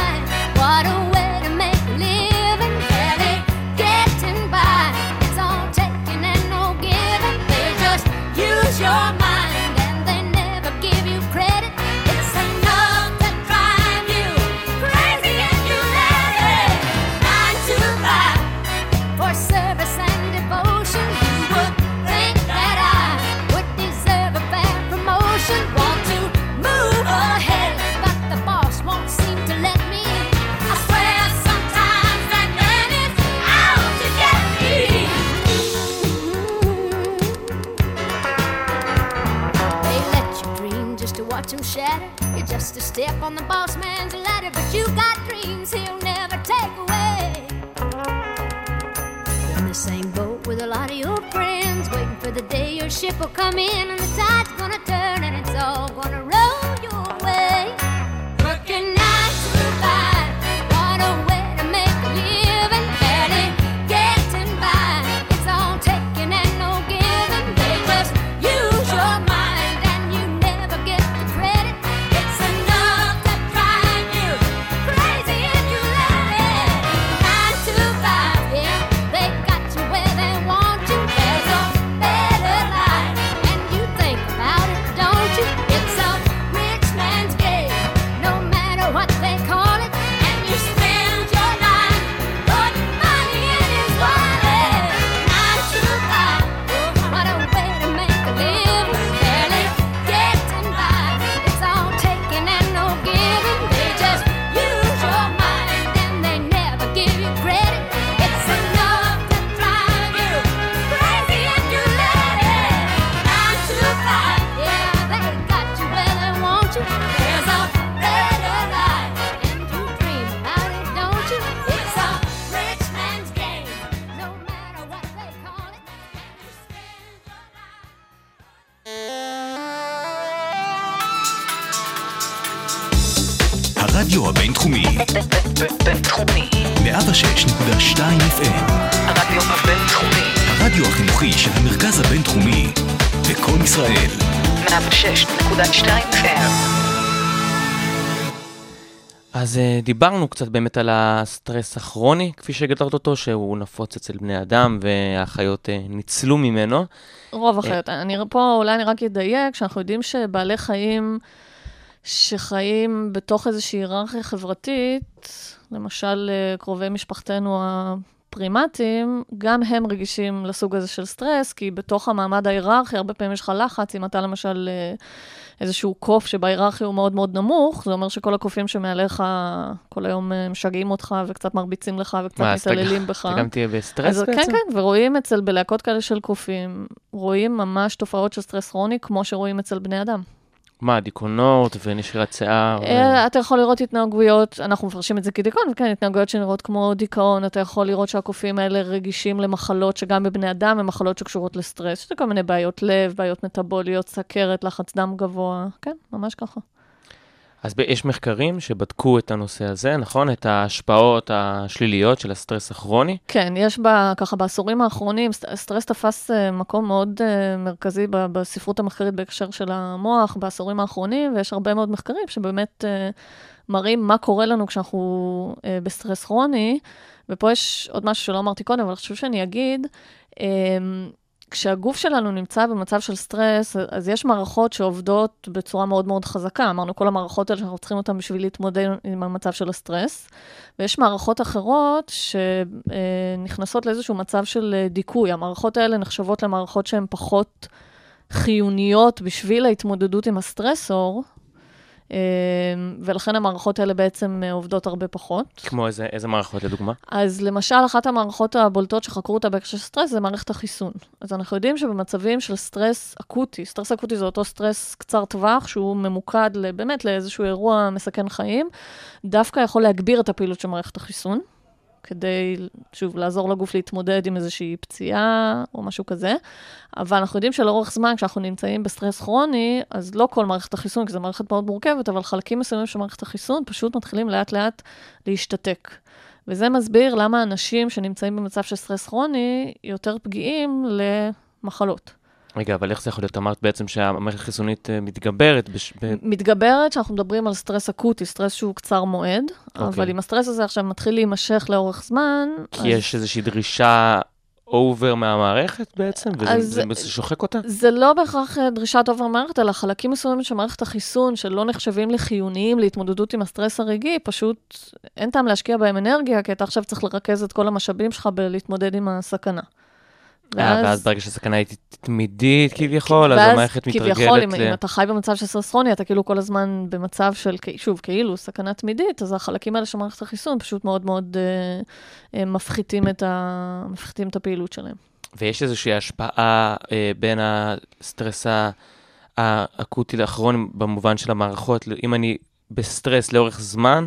הרדיו הבינתחומי, בינתחומי. 106.2 FM, הרדיו הבינתחומי. הרדיו החינוכי של המרכז הבינתחומי, לקום ישראל, 106.2 FM. אז אה, דיברנו קצת באמת על הסטרס הכרוני, כפי שהגדרת אותו, שהוא נפוץ אצל בני אדם, והחיות אה, ניצלו ממנו. רוב החיות. אני פה, אולי אני רק אדייק, שאנחנו יודעים שבעלי חיים שחיים בתוך איזושהי היררכיה חברתית, למשל אה, קרובי משפחתנו הפרימטיים, גם הם רגישים לסוג הזה של סטרס, כי בתוך המעמד ההיררכי, הרבה פעמים יש לך לחץ, אם אתה למשל אה, איזשהו קוף שבהיררכיה הוא מאוד מאוד נמוך, זה אומר שכל הקופים שמעליך כל היום אה, משגעים אותך וקצת מרביצים לך וקצת מה, מתעללים בך. אתה גם תהיה בסטרס אז בעצם? כן, כן, ורואים אצל, בלהקות כאלה של קופים, רואים ממש תופעות של סטרס כרוני, כמו שרואים אצל בני אדם. מה, דיכאונות ונשירת שיער? ו- אה, אתה יכול לראות התנהגויות, אנחנו מפרשים את זה כדיכאון, וכן, התנהגויות שנראות כמו דיכאון, אתה יכול לראות שהקופים האלה רגישים למחלות שגם בבני אדם הן מחלות שקשורות לסטרס, שזה כל מיני בעיות לב, בעיות מטבוליות, סכרת, לחץ דם גבוה, כן, ממש ככה. אז יש מחקרים שבדקו את הנושא הזה, נכון? את ההשפעות השליליות של הסטרס הכרוני. כן, יש בה, ככה בעשורים האחרונים, סט- סטרס תפס אה, מקום מאוד אה, מרכזי בספרות המחקרית בהקשר של המוח בעשורים האחרונים, ויש הרבה מאוד מחקרים שבאמת אה, מראים מה קורה לנו כשאנחנו בסטרס כרוני. ופה יש עוד משהו שלא אמרתי קודם, אבל חשוב שאני אגיד, כשהגוף שלנו נמצא במצב של סטרס, אז יש מערכות שעובדות בצורה מאוד מאוד חזקה. אמרנו, כל המערכות האלה שאנחנו צריכים אותן בשביל להתמודד עם המצב של הסטרס. ויש מערכות אחרות שנכנסות לאיזשהו מצב של אה, דיכוי. המערכות האלה נחשבות למערכות שהן פחות חיוניות בשביל ההתמודדות עם הסטרסור, ולכן המערכות האלה בעצם אה, עובדות הרבה פחות. כמו איזה, איזה מערכות לדוגמה? אז למשל, אחת המערכות הבולטות שחקרו אותה בהקשר של סטרס זה מערכת החיסון. אז אנחנו יודעים שבמצבים של סטרס אקוטי, סטרס אקוטי זה אותו סטרס קצר טווח, שהוא ממוקד באמת לאיזשהו אירוע מסכן חיים, דווקא יכול להגביר את הפעילות של מערכת החיסון, כדי, שוב, לעזור לגוף להתמודד עם איזושהי פציעה או משהו כזה. אבל אנחנו יודעים שלאורך זמן, כשאנחנו נמצאים בסטרס כרוני, אז לא כל מערכת החיסון, כי זו מערכת מאוד מורכבת, אבל חלקים מסוימים של מערכת החיסון פשוט מתחילים לאט-לאט להשתתק. וזה מסביר למה אנשים שנמצאים במצב של סטרס כרוני יותר פגיעים למחלות. רגע, אבל איך זה יכול להיות? אמרת בעצם שהמערכת החיסונית אה, מתגברת. בש... מתגברת שאנחנו מדברים על סטרס אקוטי, סטרס שהוא קצר מועד, אוקיי. אבל אם הסטרס הזה עכשיו מתחיל להימשך לאורך זמן, כי יש איזושהי דרישה over מהמערכת בעצם, וזה אז- זה, זה שוחק אותה? זה לא בהכרח אה, דרישת over מערכת, אלא חלקים מסוימים של מערכת החיסון, שלא נחשבים לחיוניים להתמודדות עם הסטרס הרגעי, פשוט אין טעם להשקיע בהם אנרגיה, כי אתה עכשיו צריך לרכז את כל המשאבים שלך בלהתמודד עם הסכנה. ואז... ואז ברגע שהסכנה היא תמידית כביכול, אז המערכת מתרגלת כביכול, ל... אם אתה חי במצב של סטרס כרוני, אתה כאילו כל הזמן במצב של, שוב, כאילו, סכנה תמידית, אז החלקים האלה של מערכת החיסון פשוט מאוד מאוד אה, אה, מפחיתים, את ה, מפחיתים את הפעילות שלהם. ויש איזושהי השפעה אה, בין הסטרס האקוטי לאחרון במובן של המערכות, אם אני בסטרס לאורך זמן,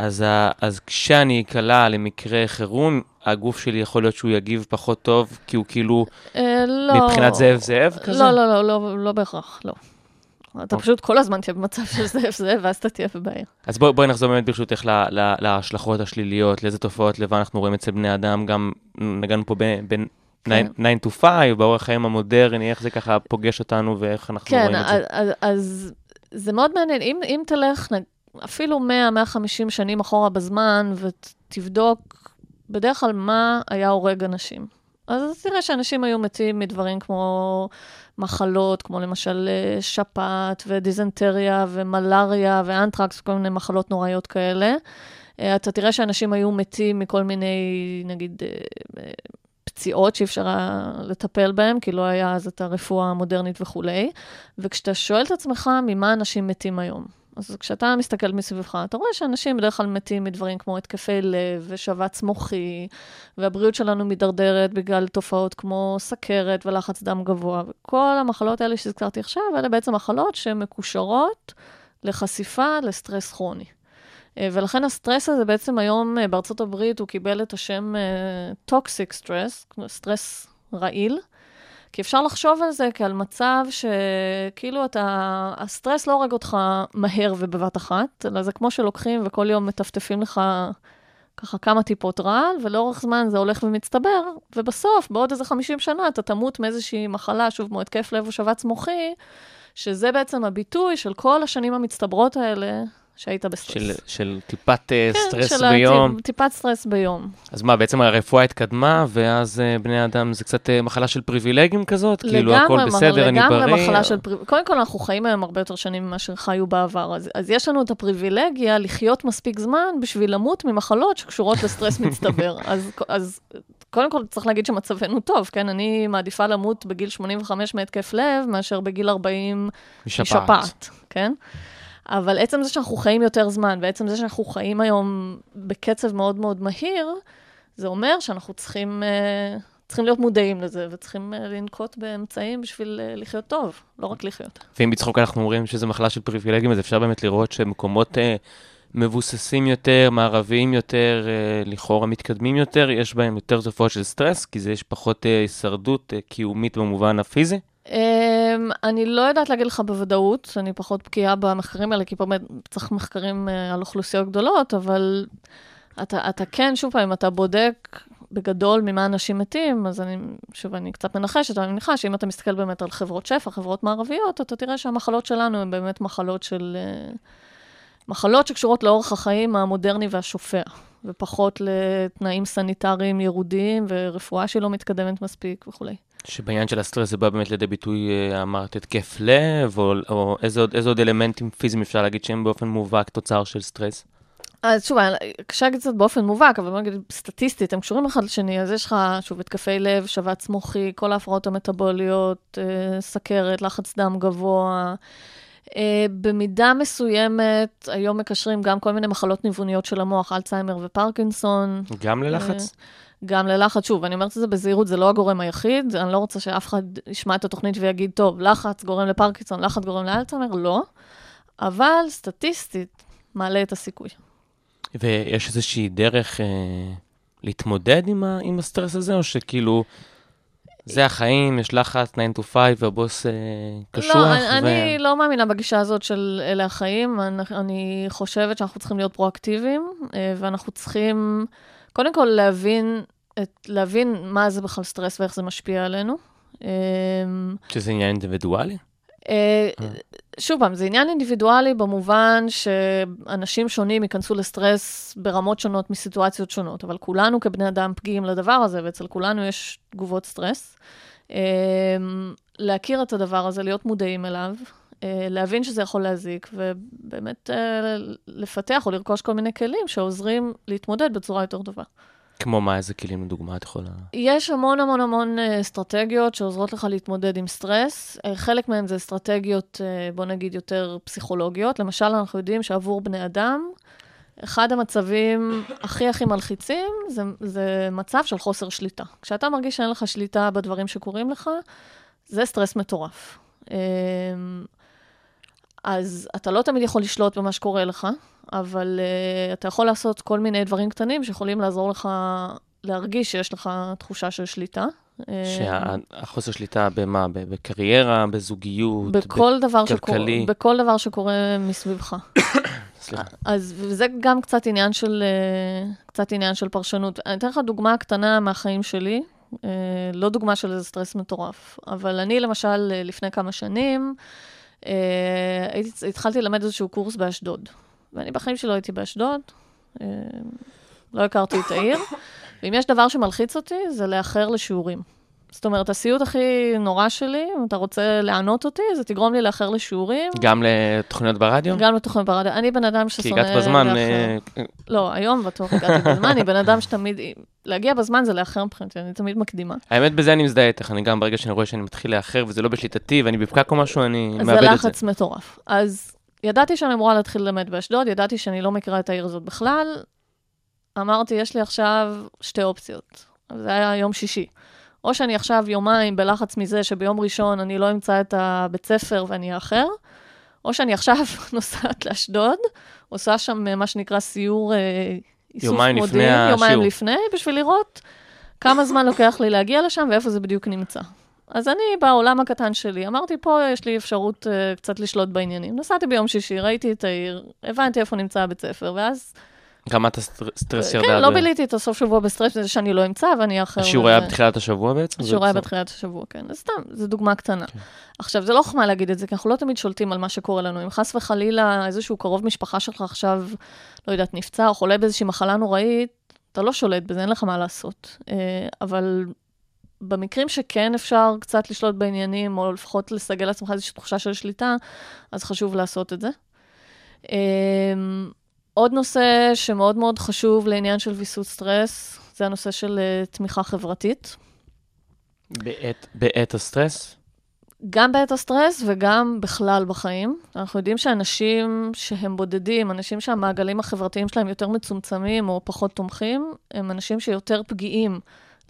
אז, ה, אז כשאני אקלע למקרה חירום, הגוף שלי יכול להיות שהוא יגיב פחות טוב, כי הוא כאילו, אה, לא... מבחינת זאב זאב כזה? לא, לא, לא, לא, לא בהכרח, לא. אתה אוקיי. פשוט כל הזמן תהיה במצב של זאב זאב, ואז אתה תהיה בבעיה. אז בואי בוא נחזור באמת ברשותך ל- ל- להשלכות השליליות, לאיזה תופעות לוואי אנחנו רואים אצל בני אדם, גם נגענו פה בין כן. 9 to 5, באורח חיים המודרני, איך זה ככה פוגש אותנו ואיך אנחנו כן, רואים את זה. אז, אז, אז זה מאוד מעניין. אם, אם תלך אפילו 100-150 שנים אחורה בזמן ותבדוק בדרך כלל מה היה הורג אנשים. אז תראה שאנשים היו מתים מדברים כמו מחלות, כמו למשל אה, שפעת ודיזנטריה ומלאריה ואנטרקס וכל מיני מחלות נוראיות כאלה. אה, אתה תראה שאנשים היו מתים מכל מיני, נגיד, אה, פציעות שאי אפשר היה לטפל בהן, כי לא היה אז את הרפואה המודרנית וכולי. וכשאתה שואל את עצמך ממה אנשים מתים היום, אז כשאתה מסתכל מסביבך, אתה רואה שאנשים בדרך כלל מתים מדברים כמו התקפי לב ושבץ מוחי, והבריאות שלנו מידרדרת בגלל תופעות כמו סכרת ולחץ דם גבוה. וכל המחלות האלה שהזכרתי עכשיו, אלה בעצם מחלות שמקושרות לחשיפה לסטרס כרוני. אה, ולכן הסטרס הזה בעצם היום אה, בארצות הברית הוא קיבל את השם toxic stress, סטרס רעיל. כי אפשר לחשוב על זה כעל מצב שכאילו אתה, הסטרס לא הורג אותך מהר ובבת אחת, אלא זה כמו שלוקחים וכל יום מטפטפים לך ככה כמה טיפות רעל, ולאורך זמן זה הולך ומצטבר, ובסוף, בעוד איזה 50 שנה, אתה תמות מאיזושהי מחלה, שוב, כמו התקף לב או שבץ מוחי, שזה בעצם הביטוי של כל השנים המצטברות האלה שהיית בסטרס. של, של טיפת אה, כן, סטרס של ביום. טיפת סטרס ביום. אז מה, בעצם הרפואה התקדמה, ואז אה, בני אדם זה קצת אה, מחלה של פריבילגים כזאת? כאילו, הכל מר- בסדר, אני בריא? לגמרי מחלה של פריבילגיה. קודם כל, אנחנו חיים היום הרבה יותר שנים ממה שחיו בעבר. אז, אז יש לנו את הפריבילגיה לחיות מספיק זמן בשביל למות ממחלות שקשורות לסטרס (laughs) מצטבר. אז, אז קודם כל, צריך להגיד שמצבנו טוב, כן? אני מעדיפה למות בגיל 85 מהתקף לב, מאשר בגיל 40 משפעת. משפעת, כן? אבל עצם זה שאנחנו חיים יותר זמן, ועצם זה שאנחנו חיים היום בקצב מאוד מאוד מהיר, זה אומר שאנחנו צריכים, uh, צריכים להיות מודעים לזה, וצריכים אה, לנקוט באמצעים בשביל אה, לחיות טוב, לא רק לחיות. ואם בצחוק אנחנו אומרים שזו מחלה של פריבילגים, אז אפשר באמת לראות שמקומות אה, מבוססים יותר, מערביים יותר, אה, לכאורה מתקדמים יותר, יש בהם יותר תופעות של סטרס, כי זה יש פחות אה, הישרדות אה, קיומית במובן הפיזי. Um, אני לא יודעת להגיד לך בוודאות, אני פחות בקיאה במחקרים האלה, כי באמת צריך מחקרים uh, על אוכלוסיות גדולות, אבל אתה, אתה כן, שוב פעם, אתה בודק בגדול ממה אנשים מתים, אז אני, שוב, אני קצת מנחשת, אבל אני מניחה שאם אתה מסתכל באמת על חברות שפע, חברות מערביות, אתה תראה שהמחלות שלנו הן באמת מחלות של... Uh, מחלות שקשורות לאורח החיים המודרני והשופע, ופחות לתנאים סניטריים ירודים ורפואה שהיא לא מתקדמת מספיק וכולי. שבעניין של הסטרס זה בא באמת לידי ביטוי, אה, אמרת, התקף לב, או, או איזה, עוד, איזה עוד אלמנטים פיזיים אפשר להגיד שהם באופן מובהק תוצר של סטרס? אז שוב, קשה להגיד קצת באופן מובהק, אבל בוא נגיד סטטיסטית, הם קשורים אחד לשני, אז יש לך, שוב, התקפי לב, שבץ מוחי, כל ההפרעות המטבוליות, אה, סכרת, לחץ דם גבוה. אה, במידה מסוימת, היום מקשרים גם כל מיני מחלות ניווניות של המוח, אלצהיימר ופרקינסון. גם ללחץ? גם ללחץ, שוב, אני אומרת את זה בזהירות, זה לא הגורם היחיד, אני לא רוצה שאף אחד ישמע את התוכנית ויגיד, טוב, לחץ גורם לפרקינסון, לחץ גורם לאלצהיימר, לא. אבל סטטיסטית, מעלה את הסיכוי. ויש איזושהי דרך אה, להתמודד עם, ה, עם הסטרס הזה, או שכאילו, זה החיים, יש לחץ, 9 to 5, והבוס אה, קשוח? לא, אני, אני לא מאמינה בגישה הזאת של אלה החיים. אני, אני חושבת שאנחנו צריכים להיות פרואקטיביים, אה, ואנחנו צריכים, קודם כל, להבין, את, להבין מה זה בכלל סטרס ואיך זה משפיע עלינו. אה, שזה עניין אינדיבידואלי? אה, שוב פעם, זה עניין אינדיבידואלי במובן שאנשים שונים ייכנסו לסטרס ברמות שונות מסיטואציות שונות, אבל כולנו כבני אדם פגיעים לדבר הזה, ואצל כולנו יש תגובות סטרס. אה, להכיר את הדבר הזה, להיות מודעים אליו, אה, להבין שזה יכול להזיק, ובאמת אה, לפתח או לרכוש כל מיני כלים שעוזרים להתמודד בצורה יותר טובה. כמו מה, איזה כלים לדוגמה את יכולה... יש המון המון המון אה, אסטרטגיות שעוזרות לך להתמודד עם סטרס. אה, חלק מהן זה אסטרטגיות, אה, בוא נגיד, יותר פסיכולוגיות. למשל, אנחנו יודעים שעבור בני אדם, אחד המצבים הכי הכי מלחיצים זה, זה מצב של חוסר שליטה. כשאתה מרגיש שאין לך שליטה בדברים שקורים לך, זה סטרס מטורף. אז אתה לא תמיד יכול לשלוט במה שקורה לך, אבל uh, אתה יכול לעשות כל מיני דברים קטנים שיכולים לעזור לך להרגיש שיש לך תחושה של שליטה. אה, שהחוסר שליטה במה? בקריירה, בזוגיות? בכל דבר, שקורה, כלכלי. בכל דבר שקורה מסביבך. (coughs) סליחה. אז זה גם קצת עניין של, אה, קצת עניין של פרשנות. אני אתן לך דוגמה קטנה מהחיים שלי, לא דוגמה של איזה סטרס מטורף, אבל אני למשל, לפני כמה שנים, התחלתי ללמד איזשהו קורס באשדוד. ואני בחיים שלי לא הייתי באשדוד, אה, לא הכרתי את העיר, ואם יש דבר שמלחיץ אותי, זה לאחר לשיעורים. זאת אומרת, הסיוט הכי נורא שלי, אם אתה רוצה לענות אותי, זה תגרום לי לאחר לשיעורים. גם לתוכניות ברדיו? גם לתוכנית ברדיו. אני בן אדם כי ששונא... הגעת בזמן, לאחר. אה, לא, היום בטוח הגעתי (laughs) בזמן, אני בן אדם שתמיד... להגיע בזמן זה לאחר מבחינתי, אני תמיד מקדימה. האמת, בזה אני מזדהה איתך, אני גם ברגע שאני רואה שאני מתחיל לאחר וזה לא בשליטתי ואני בפקק או משהו, אני מאבד זה את זה. לחץ מטורף. אז ידעתי שאני אמורה להתחיל ללמד באשדוד, ידעתי שאני לא מכירה את העיר הזאת בכלל. אמרתי, יש לי עכשיו שתי אופציות. זה היה יום שישי. או שאני עכשיו יומיים בלחץ מזה שביום ראשון אני לא אמצא את הבית ספר ואני אאחר, או שאני עכשיו (laughs) נוסעת לאשדוד, עושה שם אה, מה שנקרא סיור אה, איסוף יומיים לפני מודיעין, יומיים השיעור. לפני, בשביל לראות כמה זמן לוקח לי להגיע לשם ואיפה זה בדיוק נמצא. אז אני, בעולם הקטן שלי, אמרתי, פה יש לי אפשרות אה, קצת לשלוט בעניינים. נסעתי ביום שישי, ראיתי את העיר, הבנתי איפה נמצא הבית ספר, ואז... רמת הסטרס ירדה. כן, לא ביליתי את הסוף שבוע בסטרס, בזה שאני לא אמצא ואני אאחר. השיעור היה בתחילת השבוע בעצם? השיעור היה זה- בתחילת השבוע, כן. אז סתם, זו דוגמה קטנה. עכשיו, זה לא חוכמה להגיד את זה, כי אנחנו לא תמיד שולטים על מה שקורה לנו. אם חס וחלילה איזשהו קרוב משפחה שלך עכשיו, לא יודעת, נפצע או חולה באיזושהי מחלה נוראית, אתה לא שולט בזה, אין לך מה לעשות. אה, אבל במקרים שכן אפשר קצת לשלוט בעניינים, או לפחות לסגל לעצמך איזושהי תחושה של שליטה, אז חשוב לעשות את זה. עוד נושא שמאוד מאוד חשוב לעניין של ויסות סטרס, זה הנושא של אה, תמיכה חברתית. בעת- בעת הסטרס? גם בעת הסטרס וגם בכלל בחיים. אנחנו יודעים שאנשים שהם בודדים, אנשים שהמעגלים החברתיים שלהם יותר מצומצמים או פחות תומכים, הם אנשים שיותר פגיעים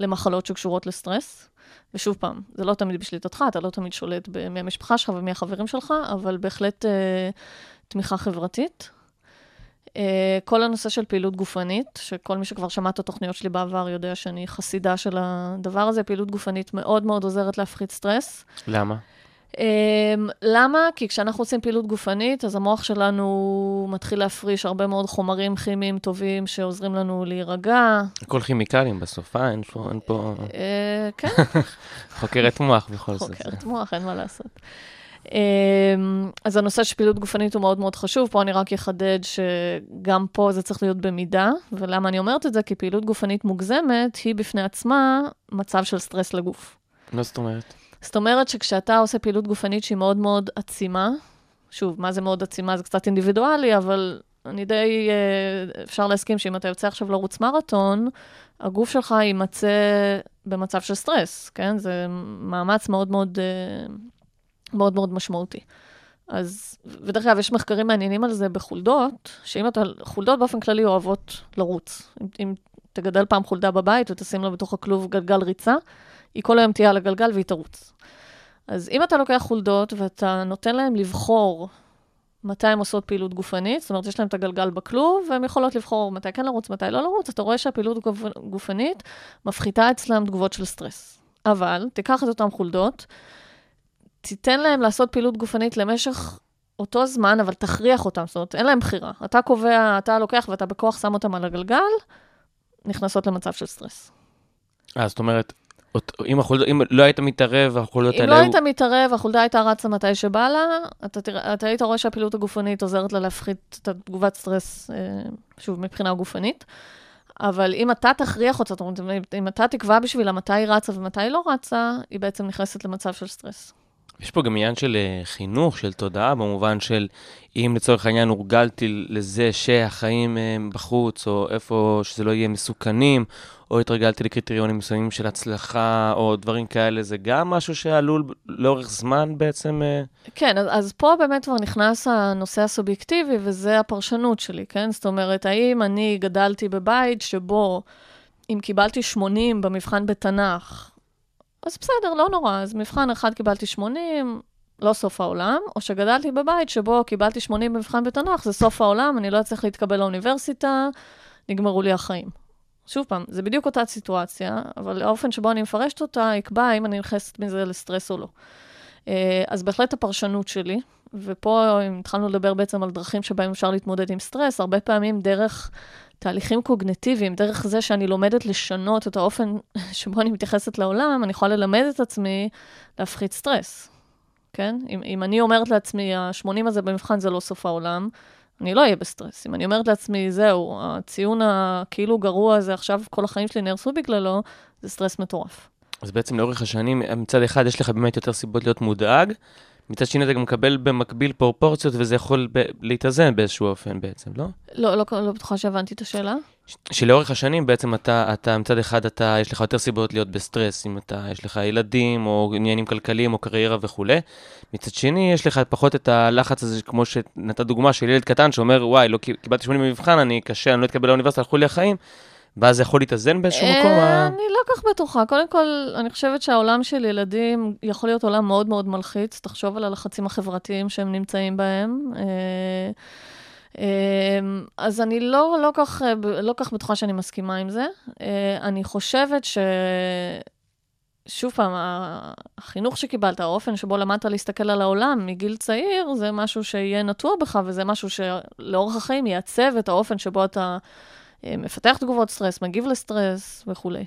למחלות שקשורות לסטרס. ושוב פעם, זה לא תמיד בשליטתך, אתה לא תמיד שולט במי המשפחה שלך ומי החברים שלך, אבל בהחלט אה, תמיכה חברתית. אה, כל הנושא של פעילות גופנית, שכל מי שכבר שמע את התוכניות שלי בעבר יודע שאני חסידה של הדבר הזה, פעילות גופנית מאוד מאוד עוזרת להפחית סטרס. למה? Um, למה? כי כשאנחנו עושים פעילות גופנית, אז המוח שלנו מתחיל להפריש הרבה מאוד חומרים כימיים טובים שעוזרים לנו להירגע. הכל כימיקלים בסוף, אה? אין פה... אין פה... Uh, כן, (laughs) חוקרת מוח בכל זאת. חוקרת מוח, אין מה לעשות. Um, אז הנושא של פעילות גופנית הוא מאוד מאוד חשוב. פה אני רק אחדד שגם פה זה צריך להיות במידה. ולמה אני אומרת את זה? כי פעילות גופנית מוגזמת היא בפני עצמה מצב של סטרס לגוף. מה זאת אומרת? זאת אומרת שכשאתה עושה פעילות גופנית שהיא מאוד מאוד עצימה, שוב, מה זה מאוד עצימה? זה קצת אינדיבידואלי, אבל אני די, אה, אפשר להסכים שאם אתה יוצא עכשיו לרוץ מרתון, הגוף שלך יימצא במצב של סטרס, כן? זה מאמץ מאוד מאוד, אה, מאוד מאוד משמעותי. אז, ודרך אגב, יש מחקרים מעניינים על זה בחולדות, שאם אתה, חולדות באופן כללי אוהבות לרוץ. אם, אם תגדל פעם חולדה בבית ותשים לה בתוך הכלוב גלגל ריצה, היא כל היום תהיה על הגלגל והיא תרוץ. אז אם אתה לוקח חולדות ואתה נותן להן לבחור מתי הן עושות פעילות גופנית, זאת אומרת, יש להן את הגלגל בכלוב, והן יכולות לבחור מתי כן לרוץ, מתי לא לרוץ, אתה רואה שהפעילות גופ... גופנית מפחיתה אצלם תגובות של סטרס. אבל, תיקח את אותן חולדות, תיתן להן לעשות פעילות גופנית למשך אותו זמן, אבל תכריח אותם, זאת אומרת, אין להם בחירה. אתה קובע, אתה לוקח ואתה בכוח שם אותם על הגלגל, נכנסות למצב של סטרס. אה, זאת אומרת, אם, החולדות, אם לא היית מתערב, החולדות אם האלה לא היו... היית מתערב, החולדה הייתה רצה מתי שבא לה, אתה, תראה, אתה היית רואה שהפעילות הגופנית עוזרת לה להפחית את התגובת סטרס, אה, שוב, מבחינה גופנית. אבל אם אתה תכריח אותה, זאת אומרת, אם- אם אתה תקבע בשבילה מתי היא רצה ומתי היא לא רצה, היא בעצם נכנסת למצב של סטרס. יש פה גם עניין של אה, חינוך, של תודעה, במובן של אם לצורך העניין הורגלתי לזה שהחיים אה, בחוץ, או איפה שזה לא יהיה מסוכנים, או התרגלתי לקריטריונים מסוימים של הצלחה, או דברים כאלה, זה גם משהו שעלול לאורך זמן בעצם... אה, כן, אז, אז פה באמת כבר נכנס הנושא הסובייקטיבי, וזה הפרשנות שלי, כן? זאת אומרת, האם אני גדלתי בבית שבו אם קיבלתי 80 במבחן בתנ"ך, אז בסדר, לא נורא, אז מבחן אחד קיבלתי 80, לא סוף העולם, או שגדלתי בבית שבו קיבלתי 80 במבחן בתנ"ך, זה סוף העולם, אני לא אצליח להתקבל לאוניברסיטה, נגמרו לי החיים. שוב פעם, זה בדיוק אותה סיטואציה, אבל האופן שבו אני מפרשת אותה יקבע אם אני נכנסת מזה לסטרס או לא. אה, אז בהחלט הפרשנות שלי, ופה אם התחלנו לדבר בעצם על דרכים שבהם אפשר להתמודד עם סטרס, הרבה פעמים דרך תהליכים קוגניטיביים, דרך זה שאני לומדת לשנות את האופן (laughs) שבו אני מתייחסת לעולם, אני יכולה ללמד את עצמי להפחית סטרס, כן? אם, אם אני אומרת לעצמי, ה-80 הזה במבחן זה לא סוף העולם, אני לא אהיה בסטרס. אם אני אומרת לעצמי, זהו, הציון הכאילו גרוע הזה, עכשיו כל החיים שלי נהרסו בגללו, זה סטרס מטורף. אז בעצם לאורך השנים, מצד אחד יש לך באמת יותר סיבות להיות מודאג, מצד שני אתה גם מקבל במקביל פרופורציות, וזה יכול ב- להתאזן באיזשהו אופן בעצם, לא? לא, לא, לא בטוחה שהבנתי את השאלה. ש- שלאורך השנים בעצם אתה, אתה מצד אחד אתה, יש לך יותר סיבות להיות בסטרס, אם אתה, יש לך ילדים, או עניינים כלכליים, או קריירה וכולי. מצד שני, יש לך פחות את הלחץ הזה, כמו שנתת דוגמה של ילד קטן שאומר, וואי, לא קיב- קיבלתי 80 במבחן, אני קשה, אני לא אתקבל לאוניברסיטה, הלכו לי החיים. ואז זה יכול להתאזן באיזשהו מקום? אה, אני לא כך בטוחה. קודם כל, אני חושבת שהעולם של ילדים יכול להיות עולם מאוד מאוד מלחיץ. תחשוב על הלחצים החברתיים שהם נמצאים בהם. אה, אה, אז אני לא, לא, כך, אה, לא כך בטוחה שאני מסכימה עם זה. אה, אני חושבת ש... שוב פעם, החינוך שקיבלת, האופן שבו למדת להסתכל על העולם מגיל צעיר, זה משהו שיהיה נטוע בך, וזה משהו שלאורך החיים יעצב את האופן שבו אתה אה, מפתח תגובות סטרס, מגיב לסטרס וכולי.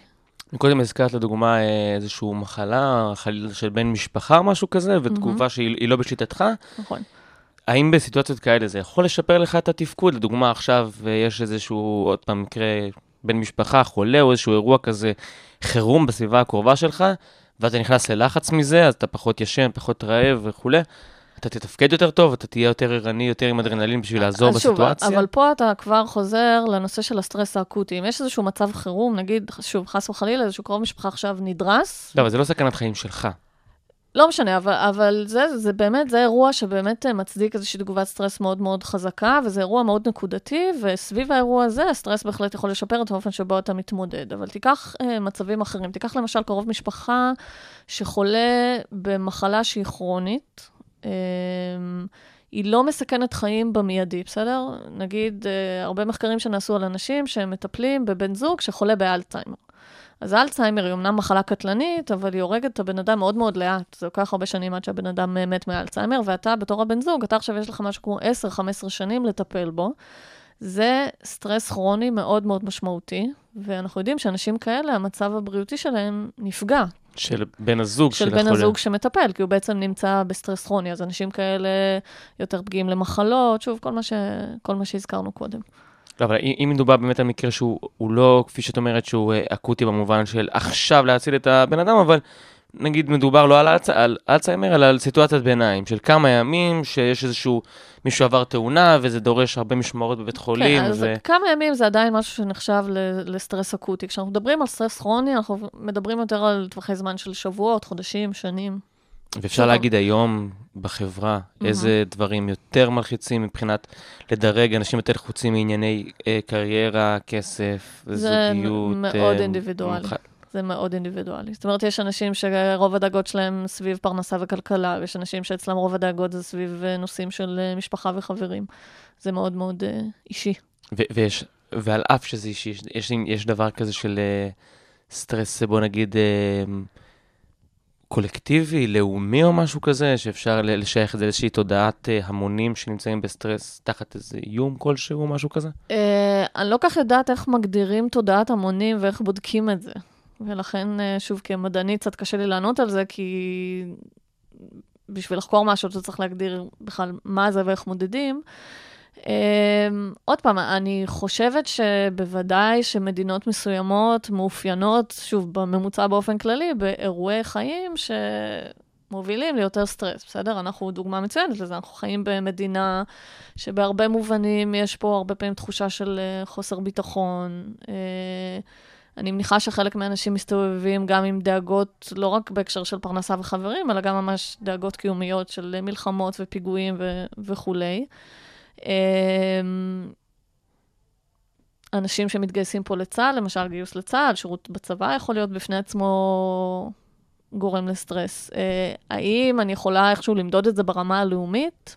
קודם הזכרת לדוגמה אה, איזושהי מחלה, חלילה של בן משפחה או משהו כזה, ותגובה שהיא היא לא בשליטתך. נכון. האם בסיטואציות כאלה זה יכול לשפר לך את התפקוד? לדוגמה, עכשיו אה, יש איזשהו, עוד פעם, מקרה בן משפחה, חולה, או איזשהו אירוע כזה חירום בסביבה הקרובה שלך, ואתה נכנס ללחץ מזה, אז אתה פחות ישן, פחות רעב וכולי. אתה תתפקד יותר טוב, אתה תהיה יותר ערני, יותר עם אדרנלין בשביל לעזור אז שוב, בסיטואציה. אבל פה אתה כבר חוזר לנושא של הסטרס האקוטי. אם יש איזשהו מצב חירום, נגיד, שוב, חס וחלילה, איזשהו קרוב משפחה עכשיו נדרס, לא, אבל זה לא סכנת חיים שלך. לא משנה, אבל, אבל זה, זה באמת, זה אירוע שבאמת אה, מצדיק איזושהי תגובת סטרס מאוד מאוד חזקה, וזה אירוע מאוד נקודתי, וסביב האירוע הזה, הסטרס בהחלט יכול לשפר את האופן שבו אתה מתמודד. אבל תיקח אה, מצבים אחרים, תיקח למשל קרוב משפחה שחולה במחלה שהיא כרונית, היא לא מסכנת חיים במיידי, בסדר? נגיד, אה, הרבה מחקרים שנעשו על אנשים שהם מטפלים בבן זוג שחולה באלצהיימר. אז אלצהיימר היא אמנם מחלה קטלנית, אבל היא הורגת את הבן אדם מאוד מאוד לאט. זה לוקח הרבה שנים עד שהבן אדם אה, מת מאלצהיימר, ואתה בתור הבן זוג, אתה עכשיו יש לך משהו כמו 10-15 שנים לטפל בו. זה סטרס כרוני מאוד מאוד משמעותי, ואנחנו יודעים שאנשים כאלה, המצב הבריאותי שלהם נפגע. של בן הזוג של בן הזוג שמטפל, כי הוא בעצם נמצא בסטרס כרוני, אז אנשים כאלה יותר פגיעים למחלות, שוב, כל מה, ש... כל מה שהזכרנו קודם. לא, אבל אם מדובר באמת על מקרה שהוא הוא לא, כפי שאת אומרת, שהוא אה, אקוטי במובן של עכשיו להציל את הבן אדם, אבל נגיד מדובר לא על, אלצ... על אלצהיימר, אלא על סיטואציית ביניים של כמה ימים, שיש איזשהו, מישהו עבר תאונה, וזה דורש הרבה משמרות בבית חולים. כן, אז ו... כמה ימים זה עדיין משהו שנחשב לסטרס אקוטי. כשאנחנו מדברים על סטרס כרוני, אנחנו מדברים יותר על טווחי זמן של שבועות, חודשים, שנים. ואפשר להגיד היום בחברה, איזה דברים יותר מלחיצים מבחינת לדרג אנשים יותר לחוצים מענייני אה, קריירה, כסף, זה זוגיות. מאוד אה, אינדיבידואלי. מח- זה מאוד אינדיבידואלי. זאת אומרת, יש אנשים שרוב הדאגות שלהם סביב פרנסה וכלכלה, ויש אנשים שאצלם רוב הדאגות זה סביב אה, נושאים של אה, משפחה וחברים. זה מאוד מאוד אה, אישי. ו- ויש, ועל אף שזה אישי, יש, יש, יש דבר כזה של אה, סטרס, בוא נגיד, אה, קולקטיבי, לאומי או משהו כזה, שאפשר לשייך את זה לאיזושהי תודעת אה, המונים שנמצאים בסטרס תחת איזה איום כלשהו משהו כזה? אה, אני לא כל כך יודעת איך מגדירים תודעת המונים ואיך בודקים את זה. ולכן, אה, שוב, כמדענית קצת קשה לי לענות על זה, כי בשביל לחקור משהו אתה צריך להגדיר בכלל מה זה ואיך מודדים. אה, עוד פעם, אני חושבת שבוודאי שמדינות מסוימות מאופיינות, שוב, בממוצע באופן כללי, באירועי חיים שמובילים ליותר סטרס, בסדר? אנחנו דוגמה מצוינת לזה, אנחנו חיים במדינה שבהרבה מובנים יש פה הרבה פעמים תחושה של אה, חוסר ביטחון. אני מניחה שחלק מהאנשים מסתובבים גם עם דאגות, לא רק בהקשר של פרנסה וחברים, אלא גם ממש דאגות קיומיות של מלחמות ופיגועים ו- וכולי. אמ, אנשים שמתגייסים פה לצה"ל, למשל גיוס לצה"ל, שירות בצבא יכול להיות בפני עצמו גורם לסטרס. אה, האם אני יכולה איכשהו למדוד את זה ברמה הלאומית?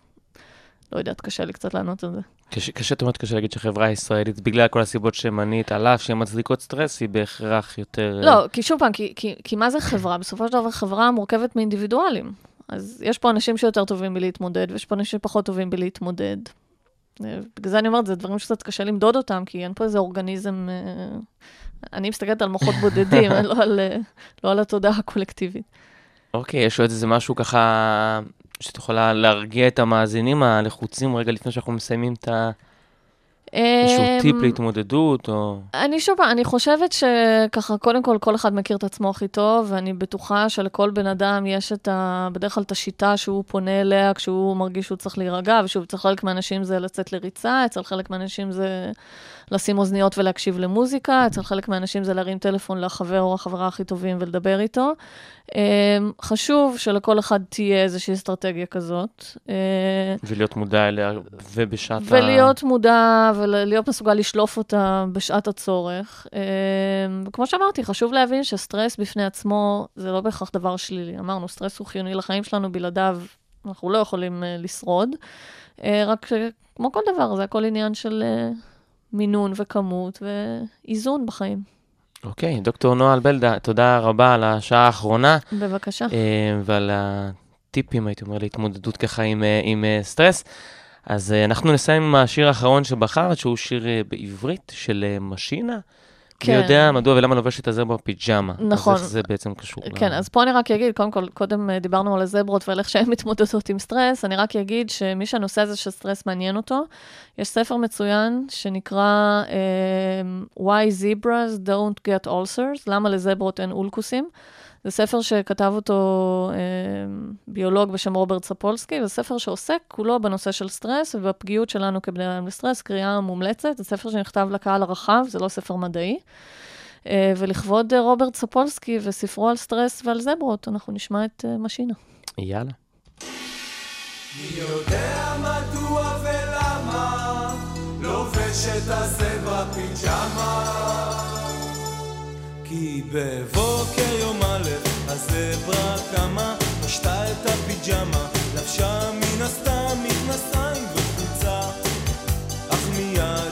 לא יודעת, קשה לי קצת לענות על זה. קשה, קשה, את אומרת, קשה להגיד שהחברה הישראלית, בגלל כל הסיבות שמנית, על אף שהן מצדיקות סטרס, היא בהכרח יותר... אה, לא, כי שוב פעם, כי, כי, כי מה זה חברה? בסופו של דבר חברה מורכבת מאינדיבידואלים. אז יש פה אנשים שיותר טובים בלהתמודד, ויש פה אנשים שפחות טובים בלהתמודד. אה, בגלל זה אני אומרת, זה דברים שקצת קשה למדוד אותם, כי אין פה איזה אורגניזם... אה, אני מסתכלת על מוחות בודדים, (laughs) לא, על, לא על התודעה הקולקטיבית. אוקיי, יש עוד איזה משהו ככה, שאת יכולה להרגיע את המאזינים הלחוצים רגע לפני שאנחנו מסיימים את ה... איזשהו אמ, טיפ להתמודדות, או... אני שוב אני חושבת שככה, קודם כל, כל אחד מכיר את עצמו הכי טוב, ואני בטוחה שלכל בן אדם יש את ה... בדרך כלל את השיטה שהוא פונה אליה כשהוא מרגיש שהוא צריך להירגע, ושוב, אצל חלק מהאנשים זה לצאת לריצה, אצל חלק מהאנשים זה לשים אוזניות ולהקשיב למוזיקה, אצל חלק מהאנשים זה להרים טלפון לחבר או החברה הכי טובים ולדבר איתו. אמ, חשוב שלכל אחד תהיה איזושהי אסטרטגיה כזאת. אה, ולהיות מודע אליה, ובשעת ה... ולהיות מודע ולהיות מסוגל לשלוף אותה בשעת הצורך. אמ, וכמו שאמרתי, חשוב להבין שסטרס בפני עצמו זה לא בהכרח דבר שלילי. אמרנו, סטרס הוא חיוני לחיים שלנו, בלעדיו אנחנו לא יכולים uh, לשרוד. אה, רק שכמו כל דבר, זה הכל עניין של מינון וכמות ואיזון בחיים. אוקיי, דוקטור נועה בלדה, תודה רבה על השעה האחרונה, בבקשה. אה, ועל הטיפים, הייתי אומר, להתמודדות ככה עם, אה, עם אה, סטרס. אז אנחנו נסיים עם השיר האחרון שבחרת, שהוא שיר בעברית של משינה. כן. מי יודע מדוע ולמה לובשת הזברה פיג'מה. נכון. אז איך זה בעצם קשור? ל- כן, אז פה אני רק אגיד, קודם כל, קודם אה, דיברנו על הזברות ועל איך שהן (laughs) מתמודדות עם סטרס, אני רק אגיד שמי שהנושא הזה של סטרס מעניין אותו, יש ספר מצוין שנקרא אמ, Why Zebras Don't Get Ulcers, למה לזברות אין אולקוסים. זה ספר שכתב אותו אה, ביולוג בשם רוברט ספולסקי, זה ספר שעוסק כולו בנושא של סטרס ובפגיעות שלנו כבני אדם לסטרס, קריאה מומלצת, זה ספר שנכתב לקהל הרחב, זה לא ספר מדעי. אה, ולכבוד אה, רוברט ספולסקי וספרו על סטרס ועל זברות, אנחנו נשמע את אה, משינה. יאללה. מי יודע מדוע ולמה לובשת הזברה פיג'מה כי בבוקר יום א', הזברה קמה, פשטה את הפיג'מה, לבשה מן הסתם מכנסיים וחולצה, אך מיד